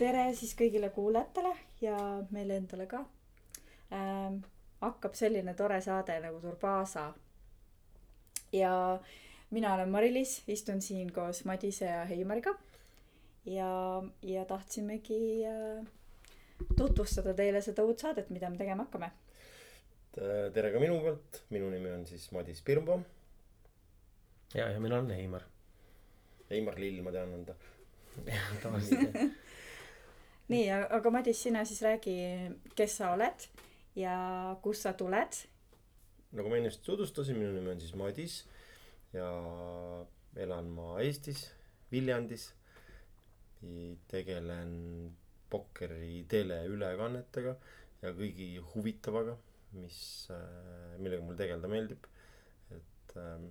tere siis kõigile kuulajatele ja meile endale ka ähm,. hakkab selline tore saade nagu Turbaasa. ja mina olen Mari-Liis, istun siin koos Madise ja Heimariga. ja, ja tahtsimegi äh, tutvustada teile seda uut saadet, mida me tegema hakkame. tere ka minu poolt, minu nimi on siis Madis Pirnbaum. ja, ja mina olen Heimar. Heimar Lill, ma tean, on ta. tavaliselt jah nii, aga Madis, sina siis räägi, kes sa oled ja kust sa tuled. nagu ma ennist tutvustasin, minu nimi on siis Madis ja elan ma Eestis, Viljandis. tegelen pokkeri teleülekannetega ja kõigi huvitavaga, mis, millega mul tegeleda meeldib. et äh,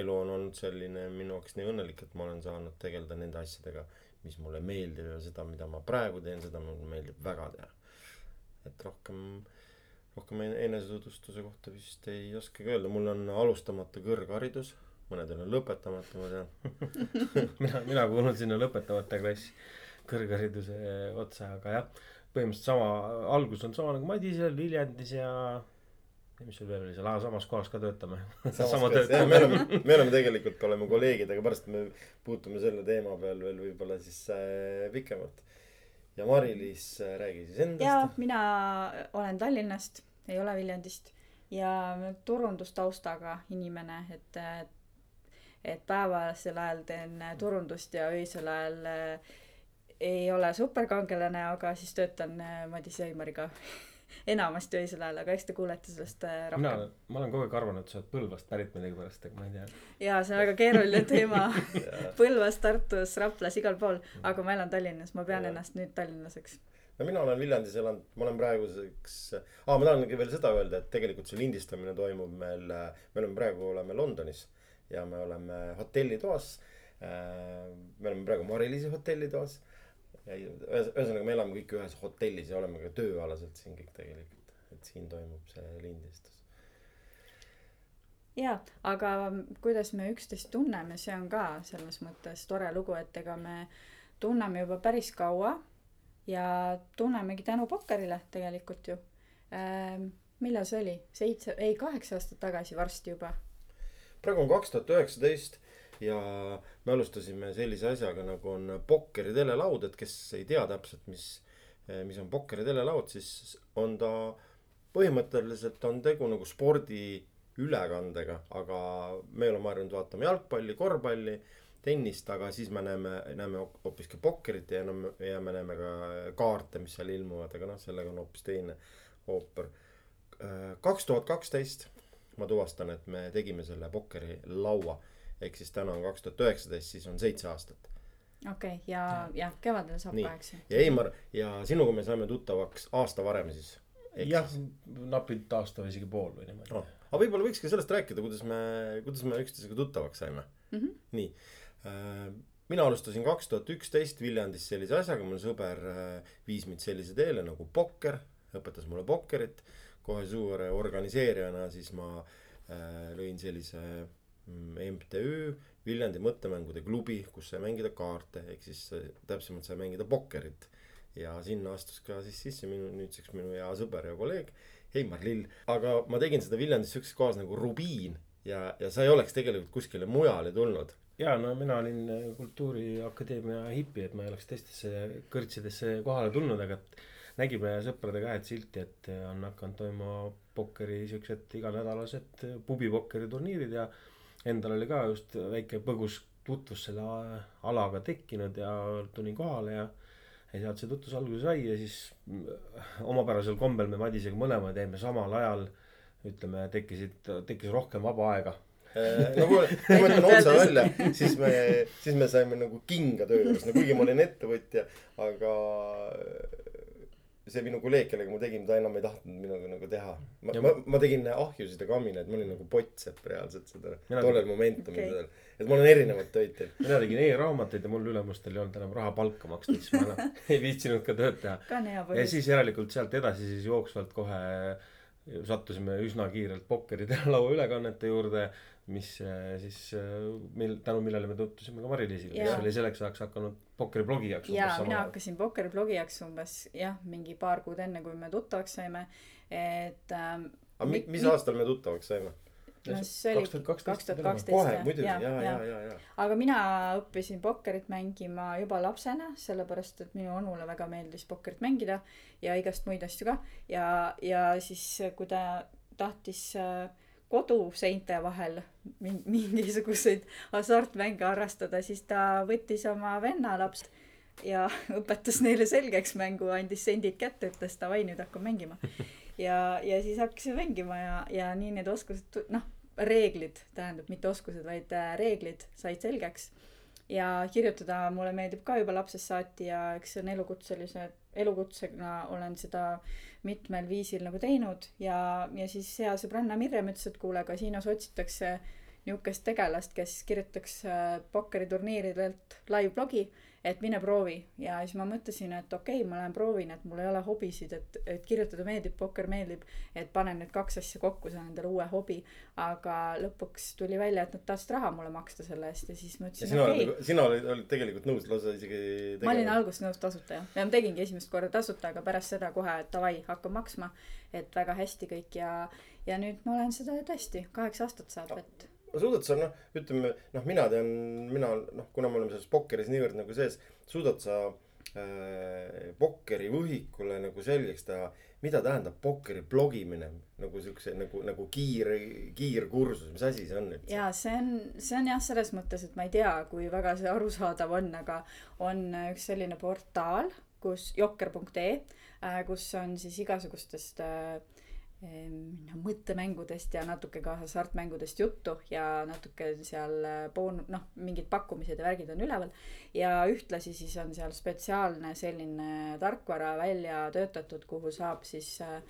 elu on olnud selline minu jaoks nii õnnelik, et ma olen saanud tegeleda nende asjadega mis mulle meeldib ja seda, mida ma praegu teen, seda mulle meeldib väga teha. et rohkem, rohkem enesetutvustuse kohta vist ei oskagi öelda, mul on alustamata kõrgharidus, mõnedel on lõpetamata, ma tean. Mina, mina kuulun sinna lõpetamata klassi, kõrghariduse otsa, aga jah, põhimõtteliselt sama, algus on sama nagu Madisel, Viljandis ja mis sul veel oli seal, samas kohas ka töötame. me oleme, me oleme tegelikult, oleme kolleegid, aga pärast me puutume selle teema peal veel võib-olla siis äh, pikemalt. ja Mari-Liis äh,, räägi siis endast. ja mina olen Tallinnast, ei ole Viljandist ja turundustaustaga inimene, et, et päevasel ajal teen turundust ja öisel ajal äh, ei ole superkangelane, aga siis töötan äh, Madis Veimariga enamasti öisel ajal, aga eks te kuulete sellest äh, rohkem. mina, ma olen kogu aeg arvanud, et sa oled Põlvast pärit millegipärast, aga ma ei tea. jaa, see on väga keeruline teema Põlvas, Tartus, Raplas, igal pool, aga ma elan Tallinnas, ma pean ja. ennast nüüd tallinlaseks no mina olen Viljandis elanud, ma olen praeguseks ah,, ma tahangi veel seda öelda, et tegelikult see lindistamine toimub meil, me oleme praegu, oleme Londonis ja me oleme hotellitoas. Äh, me oleme praegu Mari-Liisi hotellitoas ühesõnaga, me elame kõik ühes hotellis ja oleme ka tööalaselt siin kõik tegelikult, et siin toimub see lindistus. ja, aga kuidas me üksteist tunneme, see on ka selles mõttes tore lugu, et ega me tunneme juba päris kaua ja tunnemegi tänu Pokkerile tegelikult ju ähm,. millal see oli, seitse, ei kaheksa aastat tagasi varsti juba. praegu on kaks tuhat üheksateist ja me alustasime sellise asjaga nagu on pokkeri telelaud, et kes ei tea täpselt, mis, mis on pokkeri telelaud, siis on ta põhimõtteliselt on tegu nagu spordiülekandega, aga me oleme harjunud vaatama jalgpalli, korvpalli, tennist, aga siis me näeme, näeme hoopiski pokkerit ja näeme, ja me näeme ka kaarte, mis seal ilmuvad, aga noh, sellega on hoopis teine ooper. kaks tuhat kaksteist ma tuvastan, et me tegime selle pokkerilaua ehk siis täna on kaks tuhat üheksateist, siis on seitse aastat. okei okay,, ja, jah, kevadel saab kaheksa. ja Eimar ja sinuga me saime tuttavaks aasta varem siis. jah, napilt aasta või isegi pool või niimoodi no.. aga võib-olla võikski sellest rääkida, kuidas me, kuidas me üksteisega tuttavaks saime mm. -hmm. nii äh,, mina alustasin kaks tuhat üksteist Viljandis sellise asjaga, mul sõber äh, viis mind sellise teele nagu pokker, õpetas mulle pokkerit. kohe suure organiseerijana siis ma äh, lõin sellise MTÜ mm, Viljandi mõttemängude klubi, kus sai mängida kaarte, ehk siis täpsemalt sai mängida pokkerit. ja sinna astus ka siis sisse minu nüüdseks minu hea sõber ja kolleeg Heimar Lill. aga ma tegin seda Viljandis sihukeses kohas nagu Rubiin ja, ja sa ei oleks tegelikult kuskile mujale tulnud. ja no mina olin Kultuuriakadeemia hipi, et ma ei oleks teistesse kõrtsidesse kohale tulnud, aga nägime sõpradega jah, et silti, et on hakanud toimuma pokkeri siuksed iganädalased pubipokkeri turniirid ja endal oli ka just väike põgus tutvus selle alaga tekkinud ja tulin kohale ja ja sealt see tutvus alguse sai ja siis äh, omapärasel kombel me Madisega mõlemad jäime samal ajal ütleme, tekkisid, tekkis rohkem vaba aega. Äh, no kui, kui ma ütlen otse välja, siis me, siis me saime nagu kinga töö juures, no kuigi ma olin ettevõtja, aga see minu kolleeg, kellega ma tegin, ta enam ei tahtnud minuga nagu teha. ma, ma, ma tegin ahjusid ja kaminaid, ma olin nagu pottsepp reaalselt seda tollel momentumil okay.. et ma olen erinevaid töid teinud. mina tegin e-raamatuid ja mul ülemustel ei olnud enam raha palka maksta, siis ma enam ei viitsinud ka tööd teha. ja siis järelikult sealt edasi siis jooksvalt kohe sattusime üsna kiirelt pokkerite laua ülekannete juurde mis äh, siis äh, mil tänu millele me tutvusime ka Mari-Liisiga kes oli selleks ajaks hakanud pokkeriblogijaks jaa mina hakkasin pokkeriblogijaks umbes jah mingi paar kuud enne kui me tuttavaks saime et ähm, aga mi- Mi- mis mi- aastal me tuttavaks saime? No see oli 2012 kaks tuhat kaksteist kohe muidugi. ja ja ja ja, ja. aga mina õppisin pokkerit mängima juba lapsena sellepärast et minu onule väga meeldis pokkerit mängida ja igast muid asju ka. Ja ja siis kui ta tahtis äh, koduseinte vahel min- mingisuguseid hasartmänge harrastada siis ta võttis oma venna lapsed ja õpetas neile selgeks mängu andis sendid kätte ütles davai nüüd hakkame mängima. Ja ja siis hakkasime mängima ja ja nii need oskused noh reeglid tähendab mitte oskused vaid äh, reeglid said selgeks. Ja kirjutada mulle meeldib ka juba lapsest saati ja eks see on elukutselise elukutsena olen seda mitmel viisil nagu teinud ja ja siis hea sõbranna Mirjam ütles et kuule kasiinos otsitakse niukest tegelast kes kirjutaks äh, pokkeriturniiridelt live blogi et mine proovi. Ja siis ma mõtlesin et okei okay, ma lähen proovin et mul ei ole hobisid et et kirjutada meeldib pokker meeldib et panen need kaks asja kokku saan endale uue hobi. Aga lõpuks tuli välja et nad tahtsid raha mulle maksta selle eest ja siis ma ütlesin sina okei. olid sina olid olid tegelikult nõus lausa isegi ma olin alguses nõus tasuta jah. Ja ma tegingi esimest korda tasuta aga pärast seda kohe et davai hakka maksma et väga hästi kõik ja ja nüüd ma olen seda tõesti kaheksa aastat saab et suudad sa noh ütleme noh mina tean mina noh kuna me oleme selles pokkeris niivõrd nagu sees suudad sa äh, pokkeri võhikule nagu selgeks teha mida tähendab pokkeri blogimine nagu siukse nagu nagu kiir kiirkursus mis asi see on üldse? Ja see on see on jah selles mõttes et ma ei tea kui väga see arusaadav on aga on üks selline portaal kus jokker.ee äh, kus on siis igasugustest äh, noh mõttemängudest ja natuke ka hasartmängudest juttu ja natuke seal äh, boon- noh mingid pakkumised ja värgid on üleval. Ja ühtlasi siis on seal spetsiaalne selline tarkvara välja töötatud kuhu saab siis äh,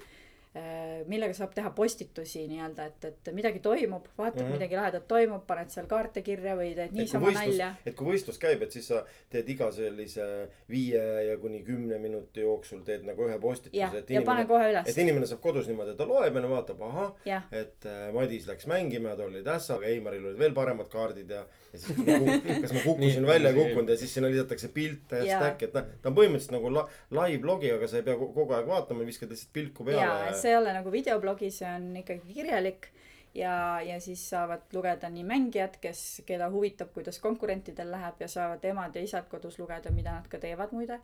millega saab teha postitusi nii-öelda et et midagi toimub vaatad mm. -hmm. midagi lahedat toimub paned seal kaarte kirja või teed et niisama nalja et kui võistlus käib et siis sa teed iga sellise viie ja kuni kümne minuti jooksul teed nagu ühe postituse et ja pane kohe et üles inimene saab kodus niimoodi ta loeb ja vaatab ahah et äh, Madis läks mängima ja tal olid ässad aga Eimaril olid veel paremad kaardid ja ja siis kas ma kukkusin välja see kukkunud ja siis sinna lisatakse pilte ja Jaa. stack et noh ta on põhimõtteliselt nagu la- live blogi aga sa ei pea ko- kogu aeg vaatama viskad lihtsalt pilku jaa peale et see ei ole nagu videoblogi see on ikkagi kirjalik ja ja siis saavad lugeda nii mängijad kes keda huvitab kuidas konkurentidel läheb ja saavad emad ja isad kodus lugeda mida nad ka teevad muide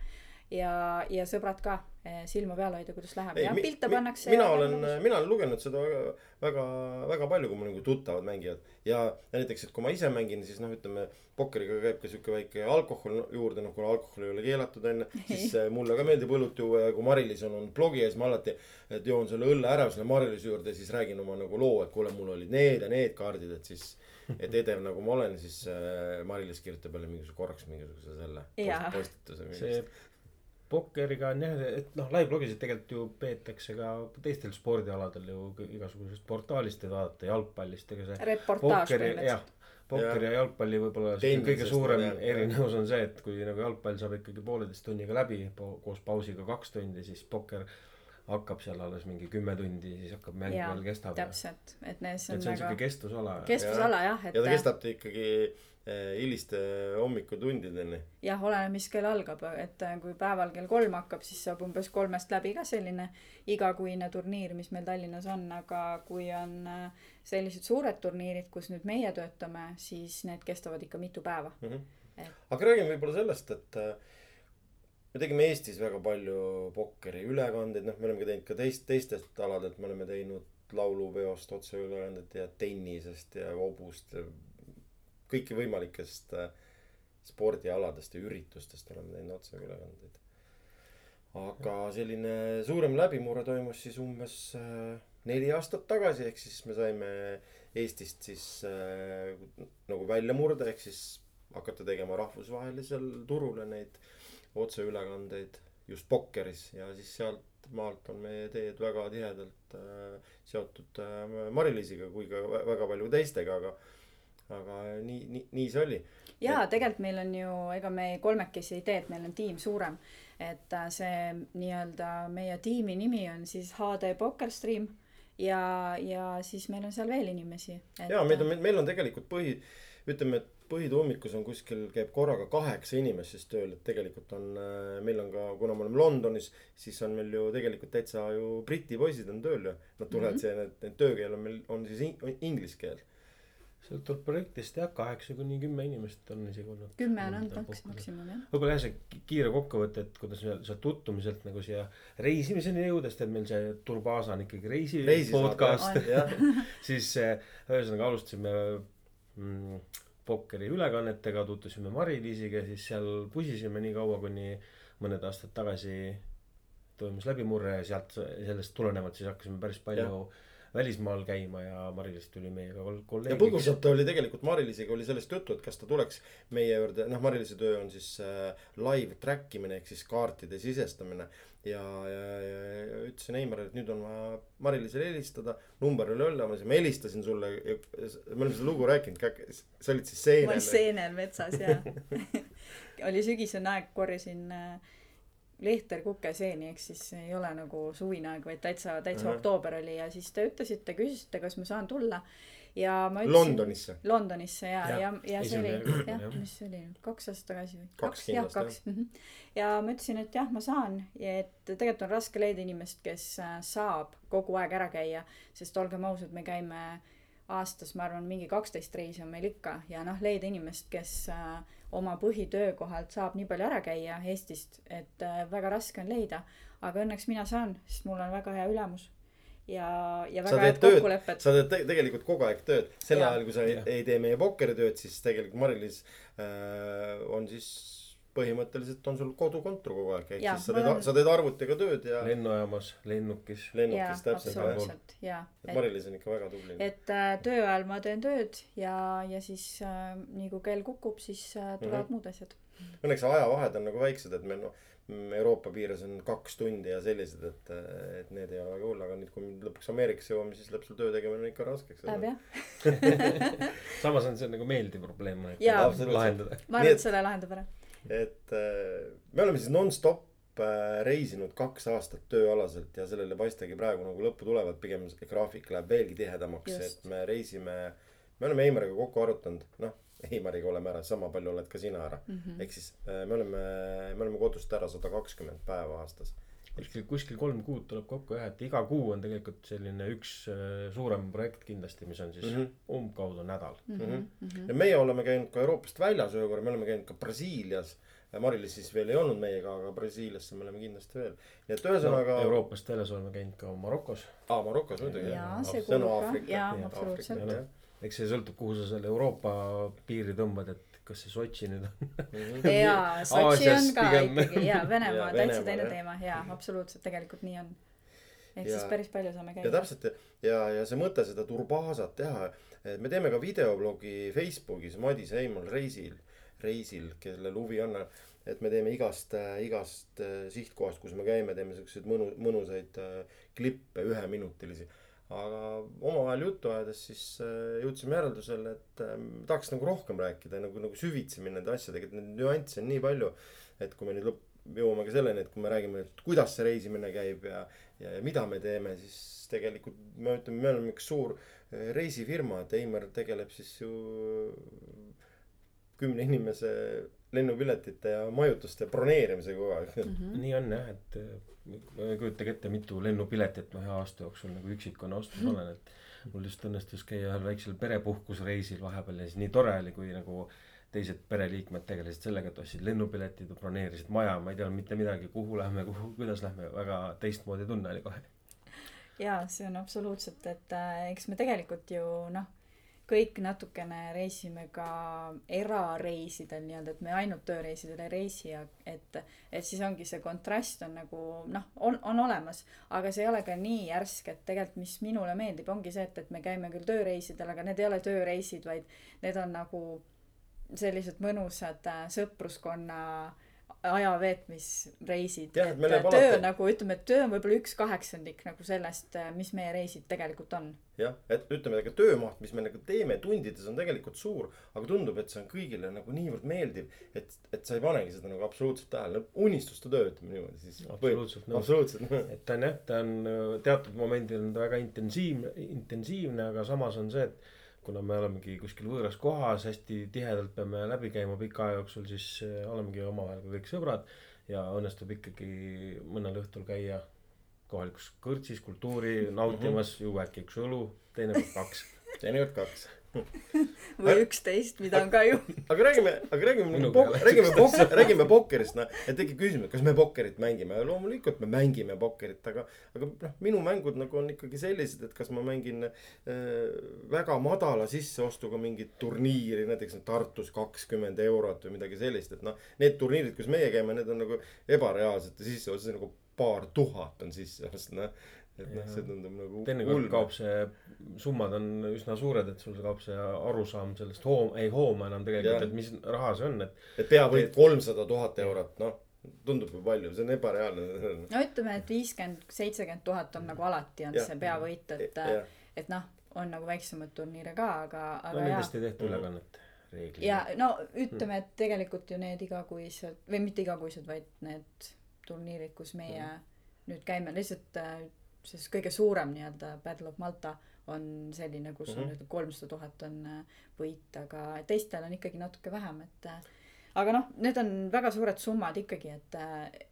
ja ja sõbrad ka eh, silma peal hoida kuidas läheb. Ei ja pilte pannakse mina olen mina olen lugenud seda väga väga väga palju kui mu nagu tuttavad mängivad ja ja näiteks et kui ma ise mängin siis noh ütleme pokkeriga käib ka siuke väike alkohol juurde noh kuna alkohol ei ole keelatud onju siis äh, mulle ka meeldib õlut juua ja kui Mari-Liis on olnud blogi ja siis ma alati et joon selle õlle ära selle Mari-Liisi juurde ja siis räägin oma nagu loo et kuule mul olid need ja need kaardid et siis et edev nagu ma olen siis äh, Mari-Liis kirjutab jälle mingisuguse korraks mingisuguse selle post- postituse see pokkeriga on jah et noh live-blogisid tegelikult ju peetakse ka teistel spordialadel ju igasugusest portaalist et vaadata jalgpallist ega see reportaaž põhimõtteliselt. pokkeri ja jalgpalli võib-olla sihuke kõige suurem jah. erinevus on see et kui nagu jalgpall saab ikkagi pooleteist tunniga läbi po- koos pausiga kaks tundi siis pokker hakkab seal alles mingi kümme tundi siis hakkab mäng veel kestab täpselt. Et need see et on see on väga kestvusala kestvusala jah et ja ta kestab ikkagi hiliste hommikutundideni jah oleneb mis kell algab et äh, kui päeval kell kolm hakkab siis saab umbes kolmest läbi ka selline igakuine turniir mis meil Tallinnas on aga kui on äh, sellised suured turniirid kus nüüd meie töötame siis need kestavad ikka mitu päeva mm. -hmm. Et- aga räägime võib-olla sellest, et me tegime Eestis väga palju pokkeri ülekandeid, noh, me oleme ka teinud ka teist, teistest aladelt, me oleme teinud laulupeost otseülekandet ja tennisest ja hobust ja kõiki võimalikest äh, spordialadest ja üritustest oleme teinud otseülekandeid. aga selline suurem läbimurre toimus siis umbes äh, neli aastat tagasi, ehk siis me saime Eestist siis äh, nagu väljamurde, ehk siis hakata tegema rahvusvahelisel turule neid otseülekandeid just pokkeris ja siis sealt maalt on meie teed väga tihedalt äh, seotud äh, Mari-Liisiga kui ka vä- väga paljude teistega, aga aga nii, nii, nii see oli. jaa tegelikult meil on ju ega me kolmekesi ei tee et meil on tiim suurem et äh, see nii-öelda meie tiimi nimi on siis HD Poker Stream ja, ja siis meil on seal veel inimesi. ja meid on, meil on tegelikult põhi, ütleme, et põhituumikus on kuskil, käib korraga kaheksa inimest siis tööl, et tegelikult on, meil on ka, kuna me oleme Londonis, siis on meil ju tegelikult täitsa ju Briti poisid on tööl ju. Nad tulevad Mhm. siia, need, need töökeel on meil, on siis in- inglise keel. Sõltub projektist jah, kaheksa kuni kümme inimest on isegi olnud. kümme on olnud maks-, maksimum jah. võib-olla jah, see ki- kiire kokkuvõte, et kuidas me sealt tutvumiselt nagu siia reisimiseni jõudes, et meil see Turbaasa on ikkagi reisi, reisi podcast, siis eh, ühesõnaga alustasime mm, pokkeri ülekannetega, tutvusime Mari-Liisiga, siis seal pusisime nii kaua, kuni mõned aastad tagasi toimus läbimurre ja sealt, sellest tulenevalt siis hakkasime päris palju ja. Välismaal käima ja Mari-Liis tuli meiega kol- ja kolleegiks. põgusalt oli tegelikult Mari-Liisiga oli sellest juttu, et kas ta tuleks meie juurde, noh, Mari-Liisi töö on siis äh, live track imine ehk siis kaartide sisestamine. ja, ja, ja, ja ütlesin Eimarile, et nüüd on vaja Mari-Liisile helistada, number oli olemas ja ma helistasin sulle ja me oleme seda lugu rääkinud, sa olid siis ma olin seenel. seenel metsas ja oli sügisene aeg, korjasin äh, lehter kukeseeni, ehk siis ei ole nagu suvine aeg, vaid täitsa, täitsa Ahah. oktoober oli ja siis te ütlesite, küsisite, kas ma saan tulla. ja ma ütlesin. Londonisse. Londonisse ja, Jah, ja, ja see oli jah mis see oli nüüd kaks aastat tagasi või? Kaks jah, kaks. ja ma ütlesin, et jah, ma saan ja et tegelikult on raske leida inimest, kes äh, saab kogu aeg ära käia, sest olgem ausad, me käime aastas, ma arvan, mingi kaksteist reisi on meil ikka ja noh, leida inimest, kes äh, oma põhitöökohalt saab nii palju ära käia Eestist, et äh, väga raske on leida. aga õnneks mina saan, sest mul on väga hea ülemus ja, ja väga head kokkulepped. sa teed te tegelikult kogu aeg tööd, sel ajal kui sa ei, ei tee meie pokkeritööd, siis tegelikult Mari-Liis äh, on siis põhimõtteliselt on sul kodukontor kogu aeg, ehk siis sa teed olen-, sa teed arvutiga tööd ja lennujaamas, lennukis. lennukis täpselt. absoluutselt, jaa. et Mari-Liis on ikka väga tubli. et äh, töö ajal ma teen tööd ja, ja siis äh, nii kui kell kukub, siis äh, tulevad Mhm. muud asjad. õnneks ajavahed on nagu väiksed, et meil noh, Euroopa piires on kaks tundi ja sellised, et, et need ei ole väga hull, aga nüüd, kui me lõpuks Ameerikasse jõuame, siis sul töö tegemine ikka raskeks. Läheb jah, samas on see nagu meeldiv probleem Jaa. Ma arvan, et- et selle lahendab ära. Et äh, me oleme siis nonstop äh, reisinud kaks aastat tööalaselt ja sellele ei paistagi praegu nagu lõppu tulevat, pigem see graafik läheb veelgi tihedamaks, et me reisime, me oleme Eimariga kokku arutanud, noh, Eimariga oleme ära, sama palju oled ka sina ära mm. -hmm. ehk siis äh, me oleme, me oleme kodust ära sada kakskümmend päeva aastas. kuskil, kuskil kolm kuud tuleb kokku jah, et iga kuu on tegelikult selline üks äh, suurem projekt kindlasti, mis on siis mm. -hmm. umbkaudu nädal. Mhm, -hmm. ja meie oleme käinud ka Euroopast väljas ühe korra, me oleme käinud ka Brasiilias. Mari-Liis siis veel ei olnud meiega, aga Brasiiliasse me oleme kindlasti veel. nii et ühesõnaga no,. Euroopast väljas oleme käinud ka Marokos. aa, Marokos muidugi. jaa, see kuulub ka, jaa, absoluutselt eks see sõltub, kuhu sa selle Euroopa piiri tõmbad, et kas see Sotši nüüd on. jaa, Sotši on ka pigem. ikkagi jaa, Venemaa on täitsa teine jah. teema, jaa, absoluutselt, tegelikult nii on. ehk Ja- siis päris palju saame ja käia. täpselt ja, ja see mõte seda turbaasat teha, et me teeme ka videoblogi Facebookis Madis Eimal reisil, reisil, kellel huvi on. et me teeme igast, igast äh, sihtkohast, kus me käime, teeme siukseid mõnu, mõnusaid äh, klippe, üheminutilisi. Aga omavahel juttu ajades siis äh, jõudsime järeldusele, et äh, tahaks nagu rohkem rääkida nagu, nagu süvitsi minna nende asjadega, et neid nüansse on nii palju. et kui me nüüd lõpp, jõuame ka selleni, et kui me räägime, et kuidas see reisimine käib ja, ja, ja mida me teeme, siis tegelikult me ütleme, me oleme üks suur eh, reisifirma, et Eimer tegeleb siis ju kümne inimese lennupiletite ja majutuste broneerimisega kogu aeg. Mhm. nii on jah, et kujutagi ette, mitu lennupiletit ma ühe aasta jooksul nagu üksikuna ostnud olen, et mul just õnnestus käia ühel väiksel perepuhkusreisil vahepeal ja siis nii tore oli, kui nagu teised pereliikmed tegelesid sellega, et ostsid lennupiletid broneerisid maja, ma ei teadnud mitte midagi, kuhu lähme, kuhu, kuidas lähme, väga teistmoodi tunne oli kohe. jaa, see on absoluutselt, et äh, eks me tegelikult ju noh, kõik natukene reisime ka erareisidel nii-öelda, et me ainult tööreisidel ei reisi ja et, et siis ongi see kontrast on nagu noh, on, on olemas, aga see ei ole ka nii järsk, et tegelikult mis minule meeldib, ongi see, et, et me käime küll tööreisidel, aga need ei ole tööreisid, vaid need on nagu sellised mõnusad äh, sõpruskonna aja veetmisreisid. Jah, et läheb töö alati- nagu ütleme, et töö on võib-olla üks kaheksandik nagu sellest, mis meie reisid tegelikult on. jah, et ütleme, ega töömaht, mis me nagu teeme tundides on tegelikult suur, aga tundub, et see on kõigile nagu niivõrd meeldiv, et, et sa ei panegi seda nagu absoluutselt tähele, no unistuste töö, ütleme niimoodi siis. Absoluutselt nõus. absoluutselt, et ta on jah, ta on öö, teatud momendil on ta väga intensiivne, intensiivne, aga samas on see, et kuna me olemegi kuskil võõras kohas, hästi tihedalt peame läbi käima pika aja jooksul, siis öö, olemegi omavahel kõik sõbrad ja õnnestub ikkagi mõnel õhtul käia kohalikus kõrtsis kultuuri nautimas, juua äkki üks õlu, teinekord kaks. teinekord kaks. Või üksteist, mida on ka ju. aga räägime, aga räägime nagu räägime pok-, räägime pokkerist, noh. et tekib küsimus, kas me pokkerit mängime, loomulikult me mängime pokkerit, aga, aga noh, minu mängud nagu on ikkagi sellised, et kas ma mängin äh, väga madala sisseostuga mingit turniiri, näiteks Tartus kakskümmend eurot või midagi sellist, et noh. Need turniirid, kus meie käime, need on nagu ebareaalsete sisseostud, nagu paar tuhat on sisseost, noh. Et noh, see tundub nagu teinekord kaob see, summad on üsna suured, et sul kaob see arusaam sellest hoom-, ei hooma enam tegelikult et mis raha see on, et et peavõit kolmsada tuhat eurot, noh. tundub ju palju, see on ebareaalne. no ütleme, et viiskümmend, seitsekümmend tuhat on nagu alati on Jah. see peavõit, et, jah, et noh, on nagu väiksemaid turniire ka, aga, no aga jaa nendest ei tehta ülekannet reeglina. ja no ütleme, et tegelikult ju need igakuised või mitte igakuised, vaid need turniirid, kus meie nüüd käime, lihtsalt äh, siis kõige suurem nii-öelda Battle of Malta on selline, kus on Mhm. nüüd kolmsada tuhat on äh, võit, aga teistel on ikkagi natuke vähem, et äh, aga noh, need on väga suured summad ikkagi, et,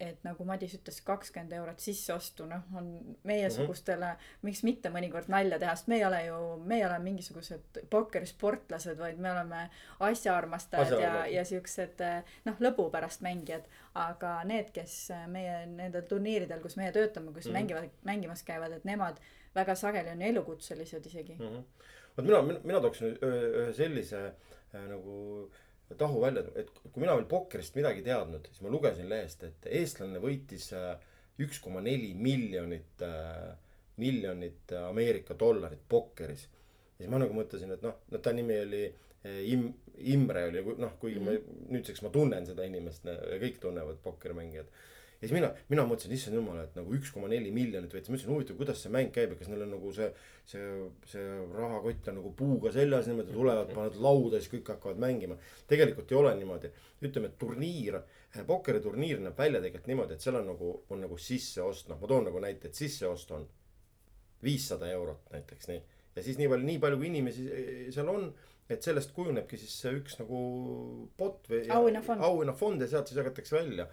et nagu Madis ütles, kakskümmend eurot sisseostu, noh, on meiesugustele, miks mitte mõnikord nalja teha, sest me ei ole ju, me ei ole mingisugused pokkerisportlased, vaid me oleme asjaarmastajad ja, Asjaarmastajad. ja siuksed noh, lõbu pärast mängijad. aga need, kes meie nendel turniiridel, kus meie töötame, kus mm. mängivad, mängimas käivad, et nemad väga sageli on elukutselised isegi. Mhm. vot mina, mina, mina tooksin ühe, sellise äh, nagu tahu välja, et kui mina veel pokkerist midagi teadnud, siis ma lugesin lehest, et eestlane võitis äh, üks koma neli miljonit, miljonit äh, Ameerika dollarit pokkeris. ja siis ma nagu mõtlesin, et noh, no ta nimi oli äh, Im-, Imre oli, noh, kuigi ma nüüdseks ma tunnen seda inimest, kõik tunnevad pokkerimängijad ja siis mina, mina mõtlesin, issand jumal, et nagu üks koma neli miljonit võttis, mõtlesin huvitav, kuidas see mäng käib ja kas neil on nagu see, see, see rahakott on nagu puuga seljas niimoodi tulevad, panevad lauda siis kõik hakkavad mängima. tegelikult ei ole niimoodi, ütleme, et turniir, pokkeriturniir näeb välja tegelikult niimoodi, et seal on nagu, on nagu sisseost, noh, ma toon nagu näite, et sisseost on viissada eurot näiteks nii. ja siis nii palju, nii palju kui inimesi seal on, et sellest kujunebki siis see üks nagu pot või auhinnafond ja sealt siis jagatakse välja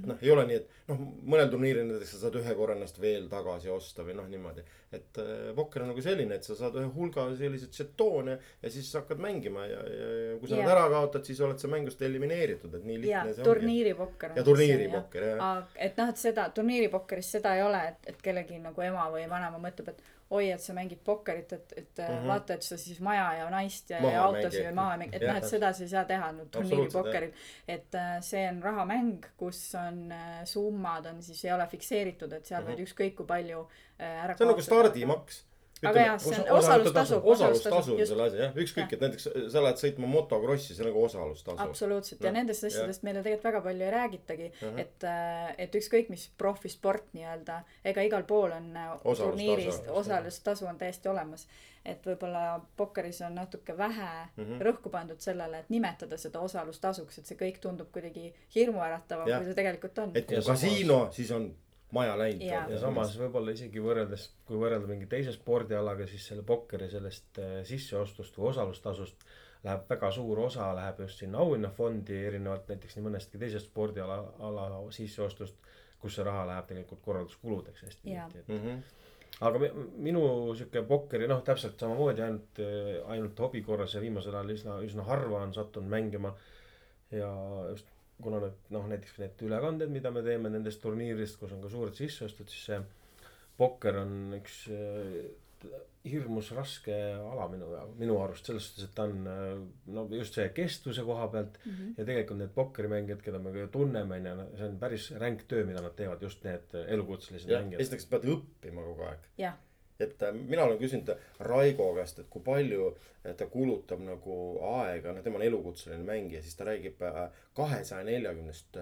et noh, ei ole nii, et noh, mõnel turniiril näiteks sa saad ühe korra ennast veel tagasi osta või noh, niimoodi. et äh, pokker on nagu selline, et sa saad ühe hulga selliseid žetoone ja siis hakkad mängima ja, ja, ja kui sa Jaa. nad ära kaotad, siis oled sa mängust elimineeritud, et nii ja lihtne see ongi. turniiripokker ja turniiripokker jah. et noh, et seda turniiripokkeris seda ei ole, et, et kellelgi nagu ema või vanaema mõtleb, et oi, et sa mängid pokkerit, et, et mm. -hmm. vaata, et sa siis maja ja naist ja, ja autosid või maha mängid, et noh, et seda sa ei saa teha no, Absoluutselt, turniiripokkeril. et äh, see on rahamäng, kus on äh, summad on siis ei ole fikseeritud, et seal mm -hmm. Võid ükskõik kui palju äh, ära see on nagu stardimaks. Aga jah, see on osa- osalustasu, osalustasu on selle asi jah, ükskõik, et näiteks sa lähed sõitma motokrossi, see on nagu osalustasu. absoluutselt ja Noh, nendest asjadest meile tegelikult väga palju ei räägitagi Ahah. et, et ükskõik mis profisport nii-öelda, ega igal pool on äh, Osalustasu. turniirist osalustasu on täiesti olemas. et võib-olla pokkeris on natuke vähe mm Mhm. -hmm. rõhku pandud sellele, et nimetada seda osalustasuks, et see kõik tundub kuidagi hirmuäratavam, kui ta tegelikult on. et kui Ja kasiino, siis on maja läinud. Jaa. ja samas võib-olla isegi võrreldes, kui võrrelda mingi teise spordialaga, siis selle pokkeri sellest äh, sisseostust või osalustasust läheb väga suur osa läheb just sinna auhinnafondi erinevalt näiteks nii mõnestki teisest spordiala, ala sisseostust, kus see raha läheb tegelikult korralduskuludeks hästi tihti, et Mhm. aga mi- minu sihuke pokkeri noh, täpselt samamoodi ainult, ainult hobi korras ja viimasel ajal üsna, üsna harva on sattunud mängima. ja just kuna need noh, näiteks need ülekanded, mida me teeme nendest turniiridest, kus on ka suured sisseostud, siis see pokker on üks äh, hirmus raske ala minu, minu arust selles suhtes, et ta on äh, no just see kestvuse koha pealt mm. -hmm. ja tegelikult need pokkerimängijad, keda me tunneme, onju, see on päris ränk töö, mida nad teevad, just need äh, elukutselised mängijad. esiteks pead õppima kogu aeg. jah, et äh, mina olen küsinud Raigo käest, et kui palju äh, ta kulutab nagu aega, noh, tema on elukutseline mängija, siis ta räägib kahesaja neljakümnest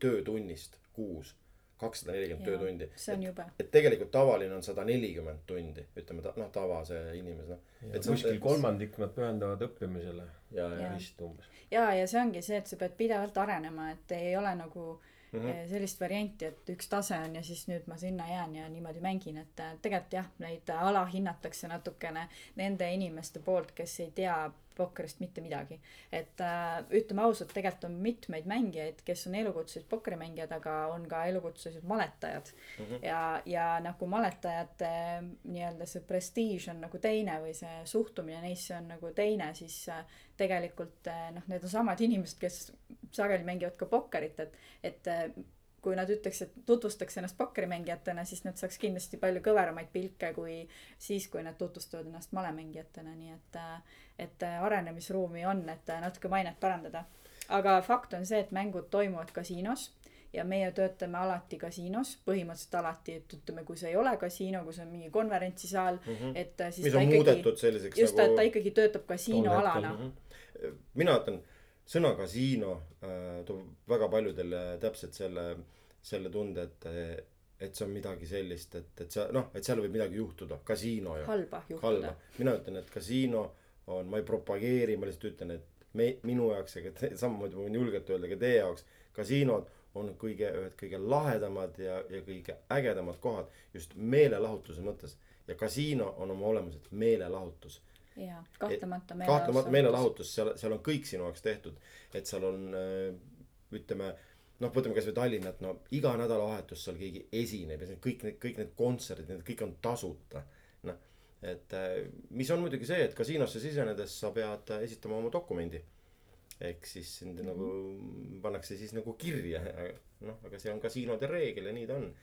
töötunnist kuus. kakssada nelikümmend töötundi. see on jube. et tegelikult tavaline on sada nelikümmend tundi, ütleme ta noh, tavase inimese noh. Et kuskil kolmandik nad pühendavad õppimisele ja, ja vist umbes. ja, ja see ongi see, et sa pead pidevalt arenema, et ei ole nagu Mhm. Mm -hmm. sellist varianti, et üks tase on ja siis nüüd ma sinna jään ja niimoodi mängin, et äh, tegelikult jah, neid alahinnatakse natukene nende inimeste poolt, kes ei tea pokkerist mitte midagi. et äh, ütleme ausalt, tegelikult on mitmeid mängijaid, kes on elukutselised pokkerimängijad, aga on ka elukutselised maletajad mm. -hmm. ja, ja nagu maletajate äh, nii-öelda see prestiiž on nagu teine või see suhtumine neisse on nagu teine, siis äh, tegelikult äh, noh, need on samad inimesed, kes sageli mängivad ka pokkerit, et, et äh, kui nad ütleks, et tutvustaks ennast pokkerimängijatena, siis nad saaks kindlasti palju kõveramaid pilke kui siis, kui nad tutvustavad ennast malemängijatena, nii et, et äh, arenemisruumi on, et äh, natuke mainet parandada. aga fakt on see, et mängud toimuvad kasiinos ja meie töötame alati kasiinos, põhimõtteliselt alati, et ütleme, kui see ei ole kasiino, kui see on mingi konverentsisaal mm, -hmm. et äh, siis mis on ikkagi muudetud selliseks just, et nagu ta ikkagi töötab kasiinoalana. Mhm. mina ütlen, sõna kasiino äh, toob väga paljudele täpselt selle, selle tunde, et, et see on midagi sellist, et, et sa noh, et seal võib midagi juhtuda, kasiino ju. halba juhtuda mina ütlen, et kasiino on, ma ei propageeri, ma lihtsalt ütlen, et me, minu jaoks, ega samamoodi ma võin julgelt öelda ka teie jaoks, kasiinod on kõige, ühed kõige lahedamad ja, ja kõige ägedamad kohad just meelelahutuse mõttes. ja kasiino on oma olemuselt meelelahutus jaa, kahtlemata kahtlemata meelelahutus, seal, seal on kõik sinu jaoks tehtud. et seal on ütleme noh, võtame kasvõi Tallinnat, no iga nädalavahetus seal keegi esineb ja kõik need, kõik need kontserdid, need kõik on tasuta. noh, et äh, mis on muidugi see, et kasiinosse sisenedes sa pead äh, esitama oma dokumendi. ehk siis sind mm -hmm. nagu pannakse siis nagu kirja, noh, aga see on kasiinode reegel ja nii ta on.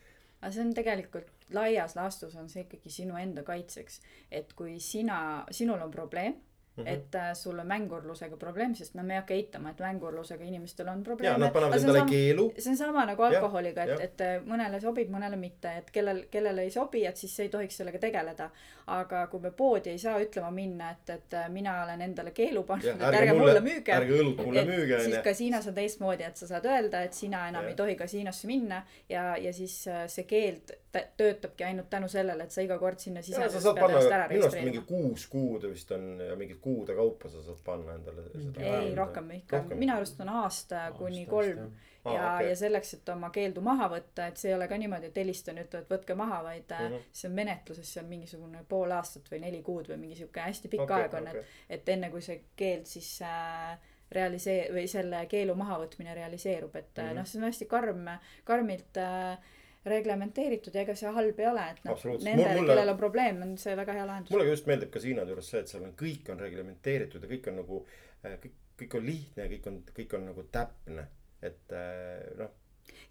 aga see on tegelikult laias laastus on see ikkagi sinu enda kaitseks, et kui sina, sinul on probleem mm. -hmm. et äh, sul on mängurlusega probleem, sest no me ei hakka eitama, et mängurlusega inimestel on ja probleeme. nad panevad endale keelu. see on sama nagu alkoholiga, et, et äh, mõnele sobib, mõnele mitte, et kellel, kellele ei sobi, et siis ei tohiks sellega tegeleda. aga kui me poodi ei saa ütlema minna, et, et äh, mina olen endale keelu pannud, et ärge mulle müüge. ärge õlut mulle müüge siis kasiinos on teistmoodi, et sa saad öelda, et sina enam Jah. ei tohi kasiinosse minna ja, ja siis äh, see keeld töötabki ainult tänu sellele, et sa iga kord sinna ja saad pead ennast ära panna, minu arust mingi registreerima. kuus kuud vist on ja mingit kuude kaupa sa saad panna endale seda. ei, rohkem ikka, minu arust on aasta kuni kolm Aa, ja, okei. ja selleks, et oma keeldu maha võtta, et see ei ole ka niimoodi, et helistan, ütlevad võtke maha, vaid mm. -hmm. see on menetluses, see on mingisugune pool aastat või neli kuud või mingi sihuke hästi pikk Okei, aeg on, okei. et, et enne kui see keeld siis äh, realisee- või selle keelu mahavõtmine realiseerub, et mm. -hmm. noh, see on hästi karm, karmilt äh, reglementeeritud ja ega see halb ei ole, et noh, nendele, Mulle- kellel on probleem, on see väga hea lahendus. mulle just meeldib kasiinode juures see, et seal on kõik on reglementeeritud ja kõik on nagu äh, kõik, kõik on lihtne ja kõik on, kõik on nagu täpne, et äh, noh.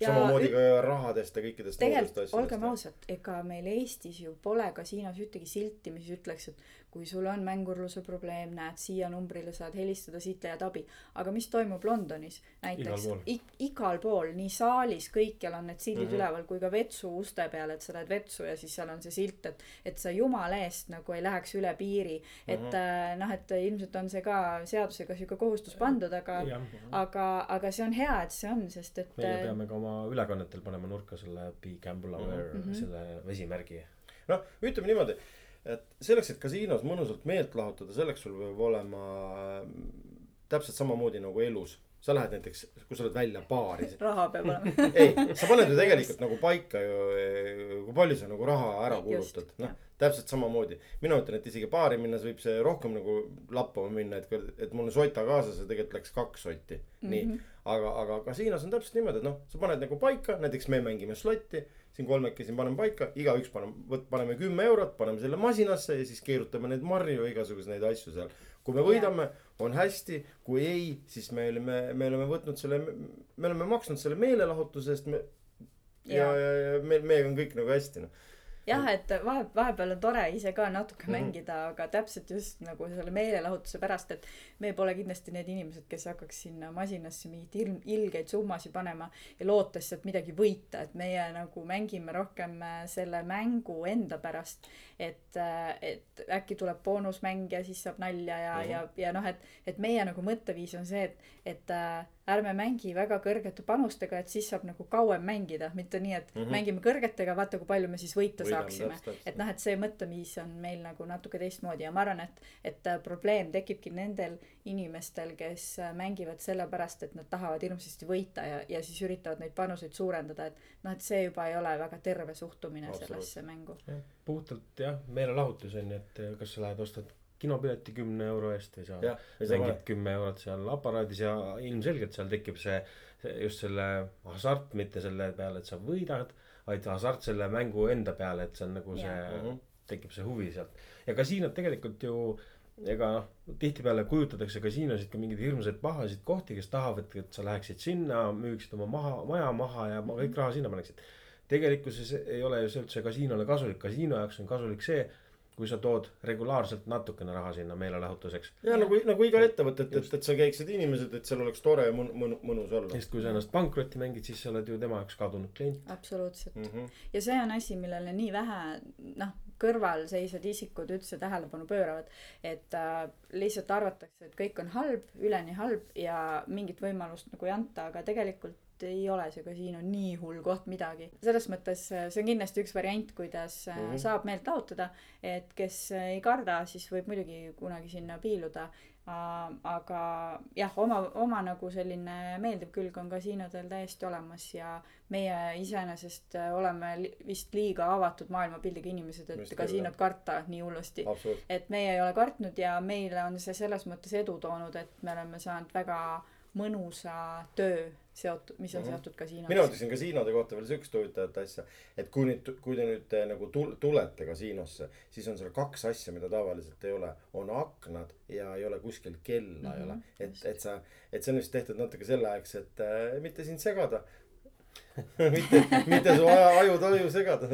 Ja samamoodi ka rahadest ja kõikidest muudest tegelikult asjadest. olgem ausad, ega meil Eestis ju pole kasiinos ühtegi silti, mis ütleks, et kui sul on mängurluse probleem, näed siia numbrile saad helistada, siit leiad abi. aga mis toimub Londonis näiteks Igal igal pool, nii saalis, kõikjal on need sildid mm Mhm. -hmm. üleval kui ka vetsu uste peal, et sa lähed vetsu ja siis seal on see silt, et, et sa jumala eest nagu ei läheks üle piiri. et Mhm. äh, noh, et ilmselt on see ka seadusega sihuke kohustus pandud, aga, aga, aga see on hea, et see on, sest et meie äh, peame ka oma ülekannetel panema nurka selle Be Gamble Aware Mhm. selle vesimärgi. noh, ütleme niimoodi, et selleks, et kasiinos mõnusalt meelt lahutada, selleks sul peab olema äh, täpselt samamoodi nagu elus. sa lähed näiteks, kui sa oled välja baari, raha peab olema ei, sa paned ju tegelikult nagu paika ju, kui palju sa nagu raha ära kulutad, noh täpselt samamoodi, mina ütlen, et isegi baari minnes võib see rohkem nagu lappama minna, et, et mul on sota kaasas ja tegelikult läks kaks sotti mm, -hmm. nii. aga, aga kasiinos on täpselt niimoodi, et noh, sa paned nagu paika, näiteks me mängime slotti. Siin kolmekesi paneme paika, igaüks paneme, võt-, paneme kümme eurot, paneme selle masinasse ja siis keerutame neid marju ja igasuguseid neid asju seal. kui me võidame, on hästi, kui ei, siis me oleme, me oleme võtnud selle, me oleme maksnud selle meelelahutuse eest, me. ja, Jaa. ja, ja meil, meiega on kõik nagu hästi noh. jah, et vahe, vahepeal on tore ise ka natuke Mhm. mängida, aga täpselt just nagu selle meelelahutuse pärast, et me pole kindlasti need inimesed, kes hakkaks sinna masinasse mingeid ilm, ilgeid summasid panema ja lootes sealt midagi võita, et meie nagu mängime rohkem äh, selle mängu enda pärast. et, et äkki tuleb boonusmäng ja siis saab nalja ja mm, ja, ja noh, et, et meie nagu mõtteviis on see, et, et äh, ärme mängi väga kõrgete panustega, et siis saab nagu kauem mängida, mitte nii, et mm. -hmm. mängime kõrgetega, vaata kui palju me siis võita Võidame, saaksime et noh, et see mõtteviis on meil nagu natuke teistmoodi ja ma arvan, et, et äh, probleem tekibki nendel inimestel, kes äh, mängivad sellepärast, et nad tahavad hirmsasti võita ja, ja siis üritavad neid panuseid suurendada, et noh, et see juba ei ole väga terve suhtumine Absoluutselt. sellesse mängu. puhtalt jah, meelelahutus on ju, et eh, kas sa lähed ostad kinopileti kümne euro eest või sa sa mängid kümme eurot seal aparaadis ja ilmselgelt seal tekib see, see just selle hasart, mitte selle peale, et sa võidad, vaid hasart selle mängu enda peale, et see on nagu see Jaa. Mhm. tekib see huvi sealt. ja kasiinod tegelikult ju ega noh, tihtipeale kujutatakse kasiinosid kui mingeid hirmsaid pahasid kohti, kes tahavad, et sa läheksid sinna, müüksid oma maha, maja maha ja ma- kõik raha sinna paneksid. tegelikkuses ei ole ju see üldse kasiinole kasulik, kasiino jaoks on kasulik see, kui sa tood regulaarselt natukene raha sinna meelelahutuseks. ja nagu, nagu iga ettevõte, et, et, et seal käiksid inimesed, et seal oleks tore ja mõn-, mõn-, mõnus olla sest kui sa ennast pankrotti mängid, siis sa oled ju tema jaoks kadunud klient. absoluutselt mm. -hmm. ja see on asi, millele nii vähe noh, kõrvalseisvad isikud üldse tähelepanu pööravad. et äh, lihtsalt arvatakse, et kõik on halb, üleni halb ja mingit võimalust nagu ei anta, aga tegelikult ei ole see kasiino nii hull koht midagi. selles mõttes äh, see on kindlasti üks variant, kuidas mm. -hmm. saab meelt lahutada, et kes äh, ei karda, siis võib muidugi kunagi sinna piiluda. aga jah, oma, oma nagu selline meeldiv külg on kasiinodel täiesti olemas ja meie iseenesest oleme vist liiga avatud maailmapildiga inimesed, et Vist kasiinot karta nii hullusti. et meie ei ole kartnud ja meile on see selles mõttes edu toonud, et me oleme saanud väga mõnusa töö seotud, mis on Mhm. seotud kasiinoga. mina ütleksin kasiinode kohta veel siukest huvitavat asja, et kui nüüd, kui te nüüd eh, nagu tul-, tulete kasiinosse, siis on seal kaks asja, mida tavaliselt ei ole. on aknad ja ei ole kuskil kella mm, -hmm. ei ole Mhm,. et et sa, et see on vist tehtud natuke selle jaoks, et äh, mitte sind segada mitte, mitte su aja, ajutoju segada,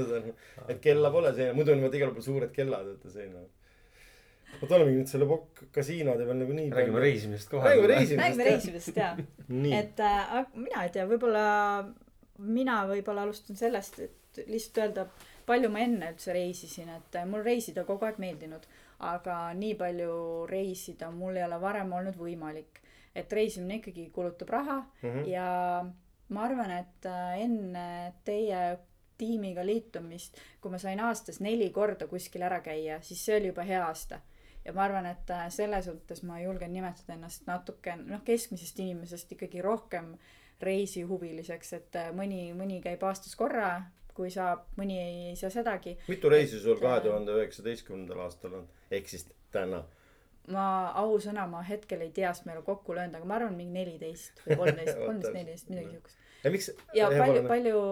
et kella pole seina, muidu on vaata igal pool suured kellad, vaata seina. Vot olemegi nüüd selle pok-, kasiinode peal nagu nii. räägime. reisimisest kohe. räägime reisimisest. räägime reisidest jaa. nii, et äh, mina ei tea, võib-olla mina võib-olla alustan sellest, et lihtsalt öelda, palju ma enne üldse reisisin, et äh, mul reisida kogu aeg meeldinud, aga nii palju reisida mul ei ole varem olnud võimalik. et reisimine ikkagi kulutab raha Mhm. ja ma arvan, et äh, enne teie tiimiga liitumist, kui ma sain aastas neli korda kuskil ära käia, siis see oli juba hea aasta. Ja ma arvan, et äh, selles suhtes ma julgen nimetada ennast natuke noh, keskmisest inimesest ikkagi rohkem reisihuviliseks, et äh, mõni, mõni käib aastas korra, kui saab, mõni ei, ei saa sedagi. mitu reisi sul kahe tuhande üheksateistkümnendal aastal on, ehk siis täna? ma ausõna, ma hetkel ei tea, sest me ei ole kokku löönud, aga ma arvan mingi neliteist või kolmteist, kolmteist, neliteist, midagi siukest. ja miks? ja palju, palju,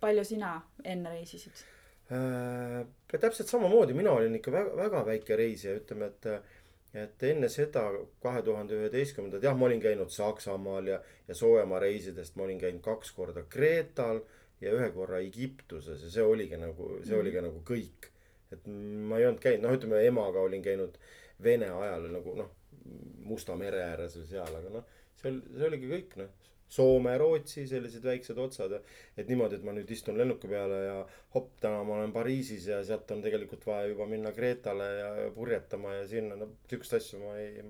palju sina enne reisisid? äh,. täpselt samamoodi, mina olin ikka väga, väga väike reisija, ütleme, et, et enne seda kahe tuhande üheteistkümnendat, jah, ma olin käinud Saksamaal ja, ja soojamaa reisidest ma olin käinud kaks korda Kreetal ja ühe korra Egiptuses ja see oligi nagu, see oligi nagu kõik. et ma ei olnud käinud, noh, ütleme emaga olin käinud Vene ajal nagu noh, Musta mere ääres või seal, aga noh, see oli, see oligi kõik noh. Soome, Rootsi, sellised väiksed otsad ja et niimoodi, et ma nüüd istun lennuki peale ja hopp, täna ma olen Pariisis ja sealt on tegelikult vaja juba minna Kreetale ja purjetama ja sinna, no sihukest asja ma ei,